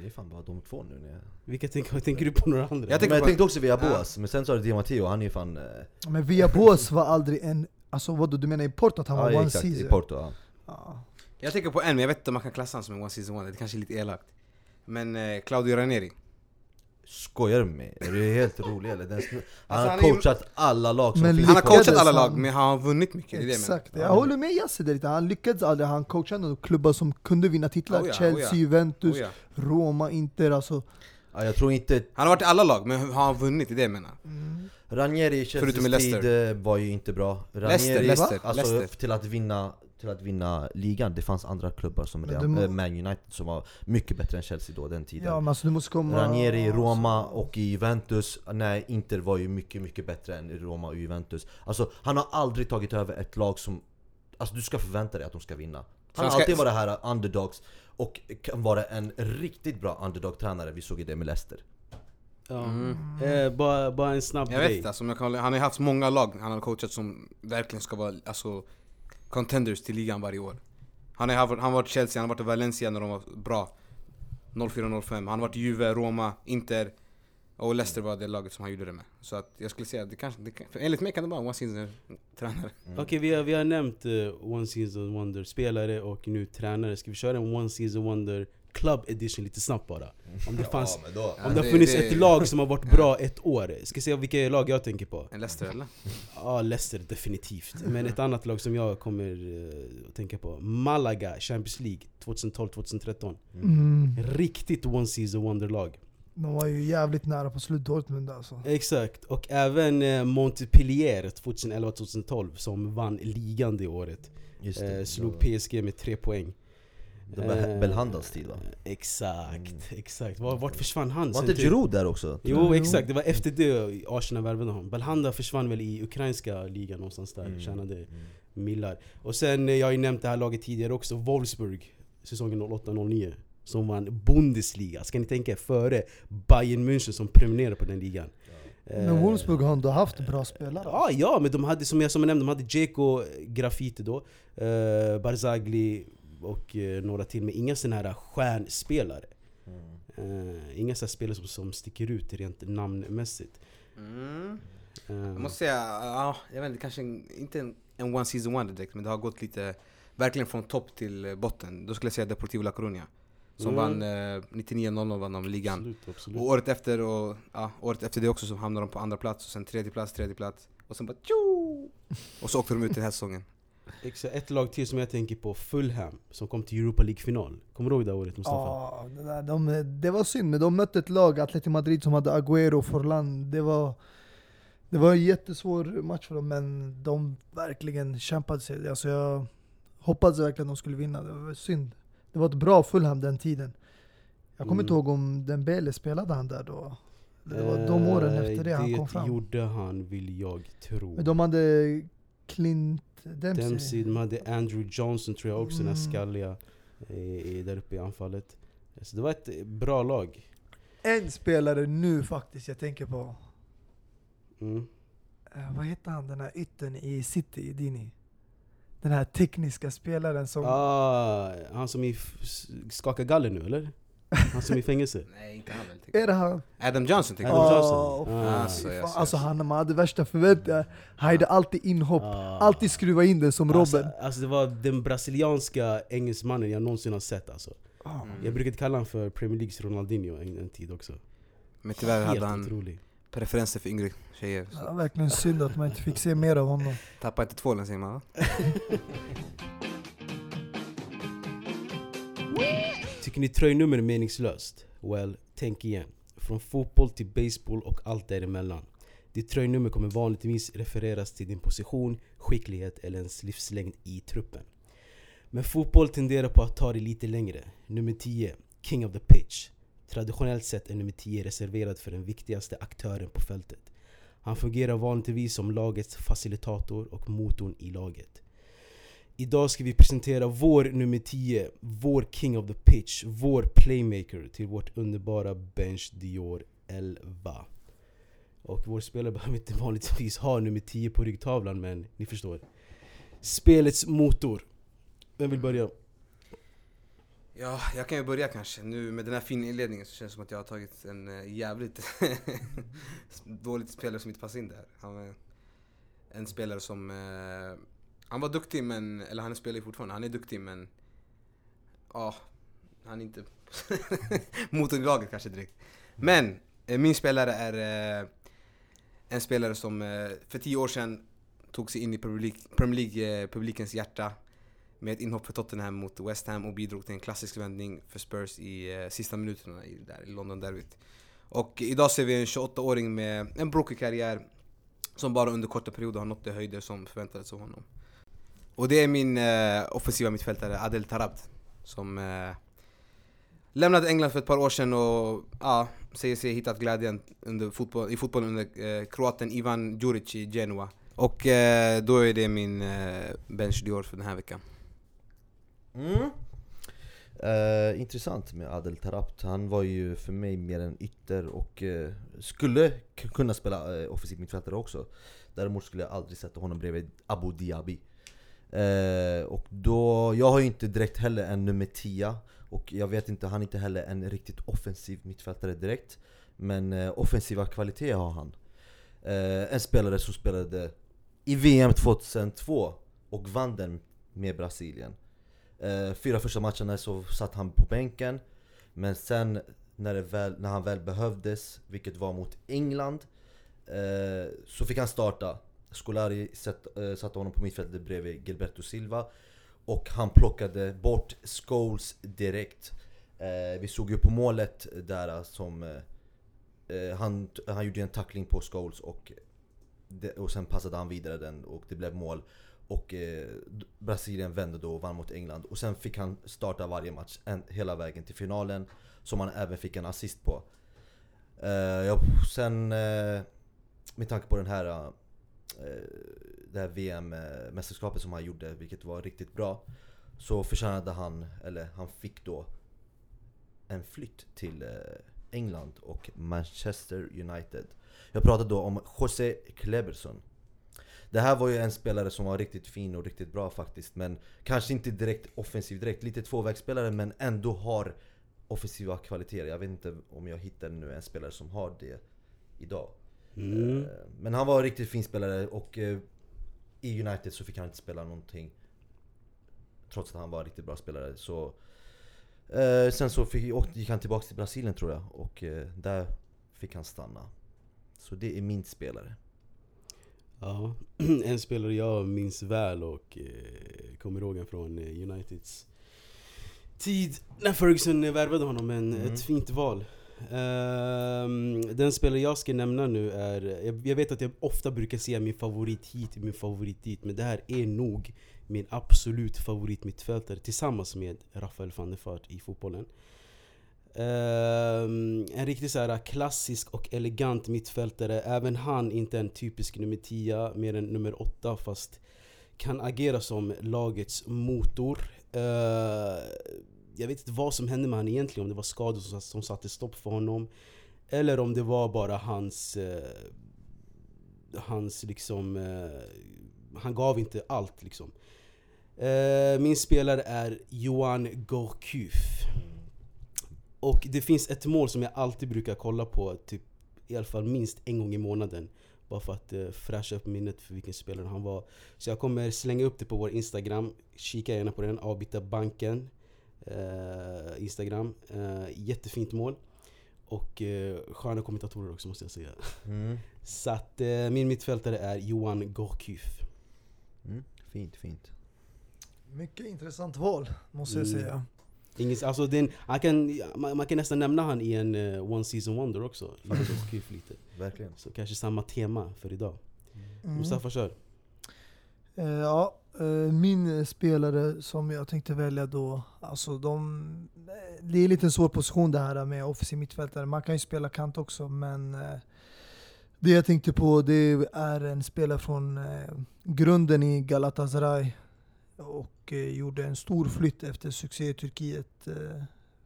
Det är fan bara de två nu när jag... Vilka tänker, tänker du på några andra? Jag Men tänker jag på- tänkte också via Ja. Boas, men sen sa du Di Matteo, han är ju fan... eh, Men Via Boas var aldrig en... Alltså vadå, du menar i Porto att han var ja, one exakt, i season? Porto ja. Ja. Jag tänker på en, men jag vet inte om man kan klassa honom som en one season wonder, det kanske är lite elakt. Men eh, Claudio Ranieri. Skojar du med mig? Är du helt rolig eller? Den, snu- han Alltså, har han är coachat alla lag som Men finns Han har coachat alla lag, men han har vunnit mycket, det är det jag. Exakt, jag håller med Yassir där lite. Han lyckades aldrig, han coachade några klubbar som kunde vinna titlar. Oh ja, Chelsea, oh ja. Juventus, Oh, ja. Roma, Inter alltså. Ja, jag tror inte Han har varit i alla lag, men har han vunnit? Det är det jag menar. Ranieri i Chelseas tid eh, var ju inte bra Ranieri, Leicester, Leicester, alltså Leicester. till att vinna till att vinna ligan, det fanns andra klubbar som redan, må- eh, Man United som var mycket bättre än Chelsea då, den tiden Ja men alltså du måste komma... Ranieri i Roma alltså. och i Juventus, nej Inter var ju mycket mycket bättre än Roma och Juventus Alltså han har aldrig tagit över ett lag som, alltså du ska förvänta dig att de ska vinna Han har alltid varit här underdogs och kan vara en riktigt bra underdog-tränare, vi såg ju det med Leicester Ja. Mm. Eh, bara, bara en snabb Jag vet grej. inte, alltså, jag kan, hålla- han har ju haft många lag han har coachat som verkligen ska vara alltså, contenders till ligan varje år. Han har, han har varit Chelsea, han har varit i Valencia när de var bra. 04-05, han har varit i Juve, Roma, Inter och Leicester var det laget som han gjorde det med. Så att jag skulle säga att det kanske, det kan, enligt mig kan det vara en one season tränare. Mm. Okej, vi, har, vi har nämnt eh, uh, One Season Wonder spelare och nu tränare. Ska vi köra en One Season Wonder Club Edition lite snabbt bara? Om det fanns... då Om Ja, det har det- funnits det- ett lag som har varit bra ett år, ska säga vilka lag jag tänker på? En Leicester eller? Ja, Leicester definitivt. Men ett annat lag som jag kommer eh, att tänka på, Malaga Champions League 2012-2013. Mm. Riktigt one season wonder lag. De var ju jävligt nära på slut Dortmund alltså. Exakt, och även eh, Montpellier 2011-2012 som vann ligan det året. Just Eh, det. slog det PSG med tre poäng. Det var Eh, Belhandas tid va? Exakt, Mm. exakt. Var, vart försvann han? Var inte till- Giroud där också? Jo Jo. exakt, det var efter det Arsenal värvade honom. Belhanda försvann väl i ukrainska ligan någonstans där, Mm. tjänade Mm. millar. Och sen, eh, jag har ju nämnt det här laget tidigare också, Wolfsburg, säsongen 08-09. Som vann Bundesliga, ska ni tänka er, före Bayern München som prenumererade på den ligan. Men Eh, Wolfsburg har ändå haft bra spelare. Ja, ja, men de hade som jag, som jag nämnde, de hade Dzeko, Graffiti då, eh, Barzagli och eh, några till, men inga sådana här stjärnspelare. Mm. Inga sådana spelare som, som sticker ut rent namnmässigt. Mm. Eh, Jag måste säga, ja, jag vet inte, kanske inte en, en one season wonder direkt, men det har gått lite, verkligen från topp till botten. Då skulle jag säga Deportivo La Coruña. Som Mm. vann eh, 99-00 vann de ligan. Absolut, absolut. Och året efter, och, ja, året efter det också så hamnade de på andra plats, och sen tredje plats, tredje plats. Och sen bara tjo! Och så åkte de ut den här säsongen. Exakt, ett lag till som jag tänker på, Fulham, som kom till Europa League-final. Kommer du ihåg det året Mustafa? Ja, det, där, de, det var synd, men de mötte ett lag, Atletico Madrid, som hade Agüero och Forlan. Det var, det var en jättesvår match för dem, men de verkligen kämpade sig. Alltså jag hoppades verkligen att de skulle vinna, det var synd. Det var ett bra Fulham den tiden. Jag kommer Mm. inte ihåg om Dembele spelade han där då. Det var de åren Eh, efter det han kom fram. gjorde han, vill jag tro. Men de hade Clint Dempsey. Dempsey, de hade Andrew Johnson tror jag också, den här Mm. skalliga eh, där uppe i anfallet. Så det var ett eh, bra lag. En spelare nu faktiskt jag tänker på. Mm. Eh, vad heter han, den här yttern i City, Dini? Den här tekniska spelaren som... Ah, han som skakar galler nu eller? Han som är i fängelse? Nej, inte han väl? Är det han? Adam Johnson tänker Adam jag. Johnson. Åh, Ah. Alltså, fan. ser. alltså han man hade värsta förväntningar. Han hade alltid inhopp. Ah. Alltid skruva in den som Alltså, Robben. alltså det var den brasilianska engelsmannen jag någonsin har sett alltså. Ah. Jag brukade kalla honom för Premier Leagues Ronaldinho en, en tid också. Men tyvärr Helt hade han otrolig. preferenser för yngre tjejer. Var verkligen synd att man inte fick se mer av honom. tappa inte tvålen säger man va? Tycker ni tröjnummer är meningslöst? Well, tänk igen. Från fotboll till baseball och allt däremellan. Ditt tröjnummer kommer vanligtvis refereras till din position, skicklighet eller ens livslängd i truppen. Men fotboll tenderar på att ta det lite längre. Nummer 10, King of the Pitch. Traditionellt sett är nummer 10 reserverad för den viktigaste aktören på fältet. Han fungerar vanligtvis som lagets facilitator och motorn i laget. Idag ska vi presentera vår nummer 10, vår King of the Pitch, vår playmaker till vårt underbara Bench Dior 11. Och vår spelare behöver inte vanligtvis ha nummer 10 på ryggtavlan men ni förstår. Spelets motor. Vem vill börja? Ja, jag kan ju börja kanske. Nu med den här fina inledningen så känns det som att jag har tagit en eh, jävligt dålig spelare som inte passar in där. Han är en spelare som... Eh, han var duktig men... Eller han spelar ju fortfarande. Han är duktig men... Ja, han är inte Motorlaget kanske direkt. Men eh, min spelare är eh, en spelare som eh, för tio år sedan tog sig in i Premier League- Premier League-publikens eh, hjärta med ett inhopp för Tottenham mot West Ham och bidrog till en klassisk vändning för Spurs i eh, sista minuterna i, där, i London-derbyt. Och idag ser vi en 28-åring med en brokig karriär som bara under korta perioder har nått de höjder som förväntades av honom. Och det är min eh, offensiva mittfältare Adel Tarabt som eh, lämnade England för ett par år sedan och ja, säger sig hittat glädjen under fotboll, i fotbollen under eh, kroaten Ivan Djuric i Genua. Och eh, då är det min eh, bench Dior för den här veckan. Mm. Eh, intressant med Adel Tarabt. Han var ju för mig mer en ytter och eh, skulle kunna spela uh, offensiv mittfältare också. Däremot skulle jag aldrig sätta honom bredvid Abu Diaby. Eh, och då, jag har ju inte direkt heller en nummer 10 och jag vet inte, han är inte heller en riktigt offensiv mittfältare direkt. Men eh, offensiva kvaliteter har han. Eh, en spelare som spelade i VM 2002 och vann den med Brasilien. Eh, fyra första matcherna så satt han på bänken Men sen när, det väl, när han väl behövdes, vilket var mot England eh, Så fick han starta Scolari satt, eh, satte honom på mittfältet bredvid Gilberto Silva Och han plockade bort Scholes direkt eh, Vi såg ju på målet där eh, som eh, eh, han, han gjorde en tackling på Scholes och, det, och sen passade han vidare den och det blev mål. Och eh, Brasilien vände då och vann mot England. Och sen fick han starta varje match en, hela vägen till finalen. Som han även fick en assist på. Eh, ja, sen eh, med tanke på den här eh, Eh, det här VM-mästerskapet som han gjorde, vilket var riktigt bra. Så förtjänade han, eller han fick då en flytt till eh, England och Manchester United. Jag pratade då om José Kleberson. Det här var ju en spelare som var riktigt fin och riktigt bra faktiskt. Men kanske inte direkt offensiv direkt. Lite tvåvägsspelare men ändå har offensiva kvaliteter. Jag vet inte om jag hittar nu en spelare som har det idag. Mm. Eh, Men han var en riktigt fin spelare och eh, i United så fick han inte spela någonting. Trots att han var en riktigt bra spelare. Så, eh, sen så fick, gick han tillbaka till Brasilien tror jag och där fick han stanna. Så det är min spelare. Ja, en spelare jag minns väl och eh, kommer ihåg från Uniteds tid när Ferguson värvade honom, men Mm. ett fint val. Ehm, den spelare jag ska nämna nu är, jag, jag vet att jag ofta brukar säga min favorit hit, min favorit dit, men det här är nog min absolut favorit mittfältare tillsammans med Rafael van der Vaart i fotbollen. Ehm, en riktigt så här klassisk och elegant mittfältare. Även han inte en typisk nummer 10, mer än nummer 8 fast kan agera som lagets motor. Uh, jag vet inte vad som hände med honom egentligen, om det var skador som, som satte stopp för honom. Eller om det var bara hans... eh, hans liksom... eh, han gav inte allt liksom. Eh, min spelare är Johan Gorkuf. Och det finns ett mål som jag alltid brukar kolla på, typ i alla fall minst en gång i månaden. Bara för att eh, fräscha upp minnet för vilken spelare han var. Så jag kommer slänga upp det på vår Instagram. Kika gärna på den, Avbyta banken. Eh, Instagram. Eh, jättefint mål. Och eh, sköna kommentatorer också måste jag säga. Så att eh, min mittfältare är Johan Gourcuff. Mm, fint, fint. Mycket intressant val, måste jag Mm. säga. Ingen, alltså den, han kan, man, man kan nästan nämna han i en eh, One Season Wonder också. Gourcuff lite. Verkligen. Så kanske samma tema för idag. Mm. Mustafa kör. Eh, ja, Eh, min spelare som jag tänkte välja då, alltså de... Eh, det är en lite svår position det här med offensiv mittfältare. Man kan ju spela kant också, men eh, det jag tänkte på det är en spelare från grunden i Galatasaray och gjorde en stor flytt efter succé i Turkiet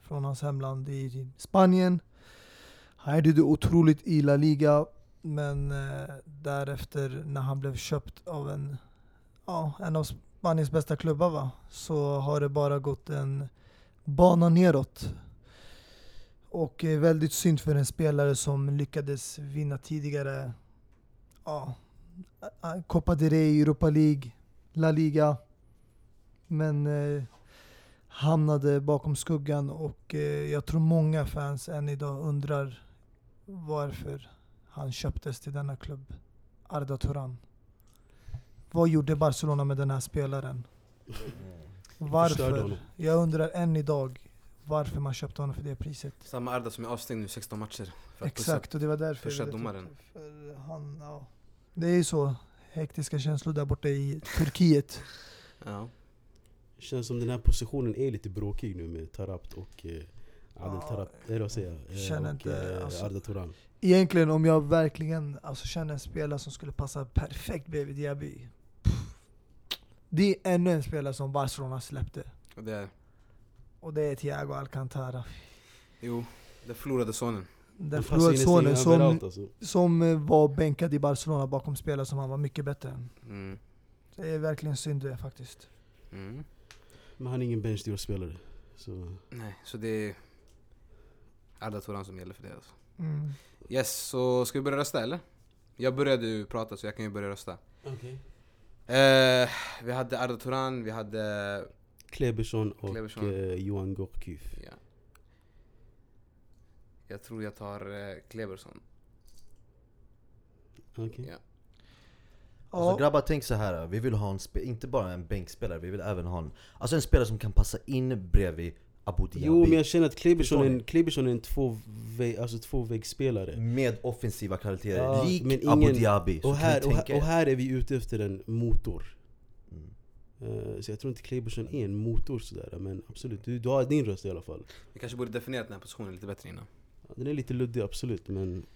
från hans hemland i Spanien. Han gjorde det otroligt i La Liga, men därefter när han blev köpt av en ja, en av Spaniens bästa klubbar va, så har det bara gått en bana neråt. Och väldigt synd för en spelare som lyckades vinna tidigare ja, eh, eh, Copa del Rey, Europa League, La Liga. Men eh, hamnade bakom skuggan och eh, jag tror många fans än idag undrar varför han köptes till denna klubb. Arda Turan. Vad gjorde Barcelona med den här spelaren? Förstörde Varför? Jag undrar än idag varför man köpte honom för det priset. Samma Arda som är avstängd nu 16 matcher. För att Exakt, och det var därför pusha domaren. det. För han, ja. Det är ju så. Hektiska känslor där borta i Turkiet. pussa- Ja. Känns som den här positionen är lite bråkig nu med Tarabt och eh, Adel Ja, Tarabt, eller vad säger jag? Eh, känner och inte, eh, alltså- Arda Turan. Egentligen om jag verkligen alltså, känner en spelare som skulle passa perfekt bredvid Diaby. Det är ännu en spelare som Barcelona släppte. Och det är, Och det är Thiago Alcantara. jo, den förlorade sonen. Den förlorade sonen som, alltså. som eh, var bänkad i Barcelona bakom spelare som han var mycket bättre än. Mm. Det är verkligen synd det faktiskt. Mm. Men han är ingen benchdeal-spelare. Så Nej, så det är Arda Turan som gäller för det alltså. Mm. Yes, så ska vi börja rösta eller? Jag började ju prata så jag kan ju börja rösta. Eh, vi hade Arda Turan, vi hade... Kleberson och Kleberson. Eh, Johan Gourcuff. Ja. Jag tror jag tar eh, Kleberson. Okej. Ja. Alltså grabbar tänk så här. vi vill ha en inte bara en bänkspelare, vi vill även ha en, alltså en spelare som kan passa in bredvid Abu Dhabi. Jo men jag känner att Kleberson är en? Kleberson är en tvåväg, alltså tvåvägsspelare. Med offensiva kvaliteter, Ja, lik men Abu ingen- Dhabi. Så Och här, och, här, och här är vi ute efter en motor. Mm. Eh, så jag tror inte Kleberson är en motor sådär, men absolut, du, du har din röst i alla fall. Vi kanske borde definiera den här positionen lite bättre innan. Ja, Den är lite luddig absolut, men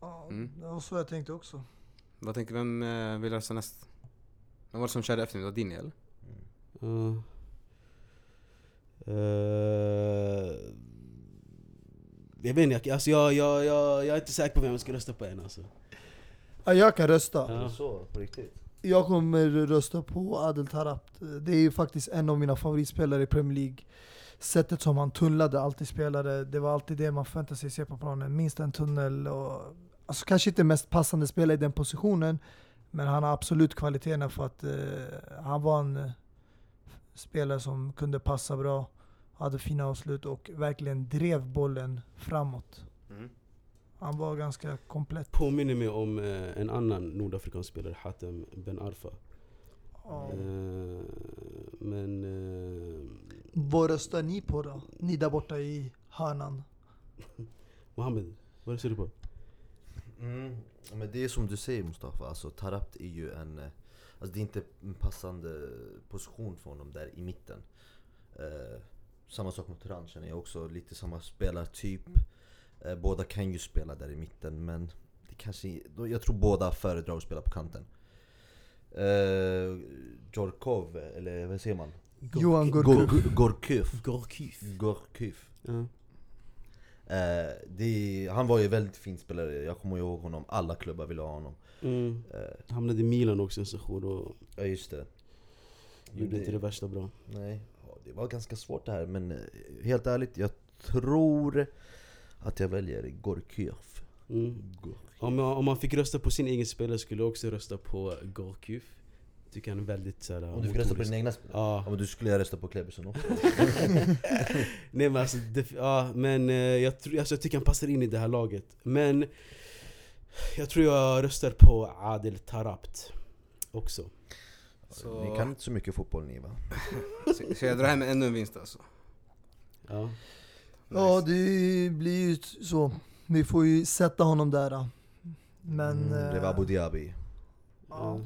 Ja, Mm. det var så jag tänkte också. Vad tänker vem eh, vill rösta näst? Vem var det som körde efter mig? Det var Dini eller? Ja. Eh, jag vet inte, alltså jag, jag, jag, jag är inte säker på vem jag ska rösta på än alltså. Ja, jag kan rösta. Ja. Så, på riktigt? Jag kommer rösta på Adel Tarabt. Det är ju faktiskt en av mina favoritspelare i Premier League. Sättet som han tunnlade alltid spelare, det var alltid det man förväntade sig se på planen. Minst en tunnel och... Alltså kanske inte mest passande spelare i den positionen, men han har absolut kvaliteterna för att eh, han var en eh, spelare som kunde passa bra, hade fina avslut och verkligen drev bollen framåt. Mm. Han var ganska komplett. Påminner mig om eh, en annan nordafrikansk spelare, Hatem Ben Arfa. Ja. Eh, men... Eh, Vad röstar ni på då? Ni där borta i hörnan. Mohammed, vad ser du på? Mm. Men det är som du säger Mustafa, alltså Tarabt är ju en... eh, Alltså det är inte en passande position för honom där i mitten. Eh, samma sak mot Turan känner jag också, lite samma spelartyp. Eh, båda kan ju spela där i mitten men det kanske, jag tror båda föredrar att spela på kanten. Eh, Jorkov, eller vad säger man? Johan Gor- Gurkov. Gor- Gorkuf. Gorkuf. Eh, det, han var ju väldigt fin spelare, jag kommer ihåg honom, alla klubbar ville ha honom. Mm. Eh, Hamnade i Milan också en session och ja just det. gjorde inte det värsta bra. Nej, det var ganska svårt det här men eh, helt ärligt, jag tror att jag väljer Gorkuf. Mm. Om, jag, om man fick rösta på sin egen spelare skulle jag också rösta på Gorkuf. Tycker han är väldigt såhär Om du fick rösta på din egna spelare? Ja Ja, men du skulle jag rösta på Kleberson också. nej men alltså, det, ja, men eh, jag, tror, alltså, jag tycker han passar in i det här laget. Men jag tror jag röstar på Adel Tarabt också. Så- Ni kan inte så mycket fotboll ni va? Så, så jag drar hem ännu en vinst alltså. Ja. Ja, det blir ju så. Vi får ju sätta honom där. Men... Mm, det var eh, Abu Dhabi. ja.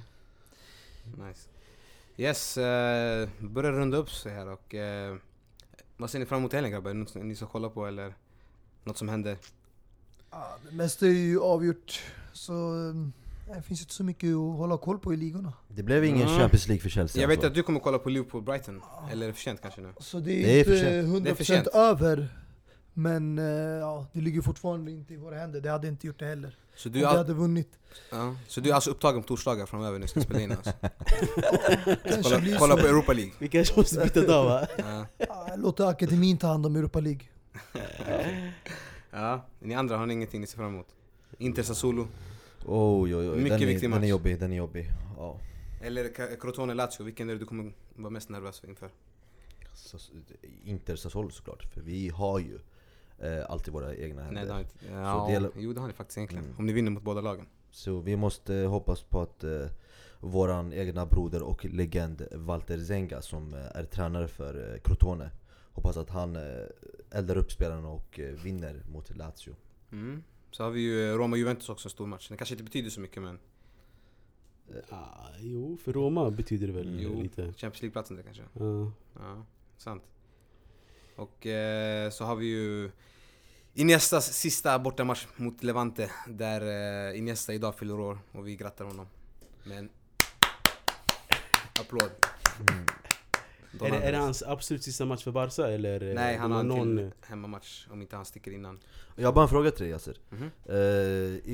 Nice. Yes, eh, börjar runda upp sig här och eh, vad ser ni fram emot helgen grabbar? Något som ni ska kolla på eller något som händer? Ja, det mesta är ju avgjort. Så eh, det finns inte så mycket att hålla koll på i ligorna. Det blev ingen Mm. Champions League för Chelsea Jag vet alltså. att du kommer kolla på Liverpool-Brighton, eller är det för sent kanske nu? Så det är, Det är för inte. Det är för 100% sent. över. Men eh, ja, det ligger fortfarande inte i våra händer. Det hade inte gjort det heller. Så Om du, vi är, all, hade vunnit. ja, så du är alltså upptagen på torsdagar framöver när vi ska spela in alltså? Kolla, kolla på Europa League? Vi kanske måste byta dag va? Ja. Ja, låt akademin ta hand om Europa League. ja, ni andra har ni ingenting ni ser fram emot? Inter Sassuolo? Oj oj oj, Mycket den, är, viktig den är match. jobbig, den är jobbig. Ja. Eller Ca- Crotone Lazio, vilken är det du kommer vara mest nervös inför? Sas- Inter Sassuolo såklart, för vi har ju eh, alltid våra egna händer. Nej det har inte. Ja, det gäller- Jo det har ni faktiskt egentligen. Mm. Om ni vinner mot båda lagen. Så vi måste hoppas på att eh, våran egna broder och legend Walter Zenga som eh, är tränare för eh, Crotone Hoppas att han eh, eldar upp spelarna och eh, vinner mot Lazio Mm. Så har vi ju Roma-Juventus också, en stor match. Det kanske inte betyder så mycket men Ah, jo, för Roma betyder det väl jo, lite. Champions League-platsen det kanske. Ja. Ja, sant. Och eh, så har vi ju Iniestas sista bortamatch mot Levante där eh, Iniesta idag fyller år och vi grattar honom. Men applåd. Don Är, det, är det hans absolut sista match för Barca eller? eh, Nej, han har en någon... till hemmamatch om inte han sticker innan. Jag har bara en fråga till dig Yasser Mhm. eh,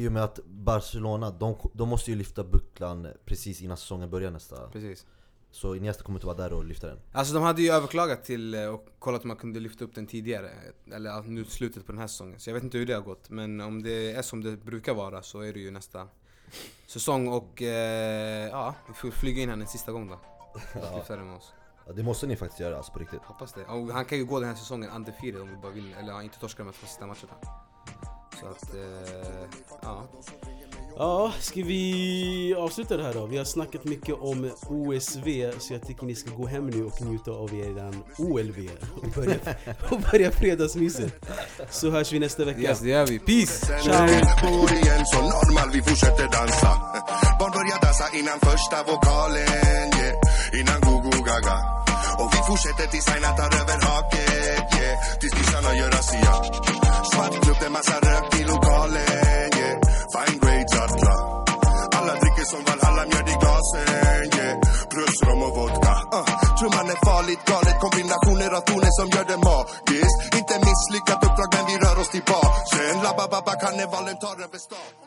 I och med att Barcelona, de, de måste ju lyfta bucklan precis innan säsongen börjar nästa Precis. Så Iniesta kommer inte vara där och lyfta den Alltså de hade ju överklagat till eh, och kollat om man kunde lyfta upp den tidigare. Eller nu slutet på den här säsongen. Så jag vet inte hur det har gått. Men om det är som det brukar vara så är det ju nästa säsong och eh, ja, vi får flyga in han en sista gång då. Ja. Lyfta den med oss. Ja, Det måste ni faktiskt göra alltså på riktigt Hoppas det. Och han kan ju gå den här säsongen undefeated om vi bara vinner. Eller inte torska de här sista matcherna. Så att, eh, ja. Ja, ska vi avsluta det här då? Vi har snackat mycket om OSV så jag tycker ni ska gå hem nu och njuta av eran OLV och börja, och börja fredagsmyset. Så hörs vi nästa vecka. Yes, det gör vi. Peace! Ciao! På igen så normal, vi fortsätter dansa Barn börjar dansa innan första vokalen, Innan gaga. Och vi fortsätter tills Aina tar över haket, yeah. Tills kissarna gör razzia Svart klubb, det är massa rök i lokalen, yeah. Fine grades, atla Alla dricker som Valhalla, mjöd i glasen, yeah. Plus rom och vodka, uh. Trumman är farligt galet, kombinationer av toner som gör det magiskt. Inte misslyckat uppdrag men vi rör oss till basen Labba babba karnevalen tar över stan.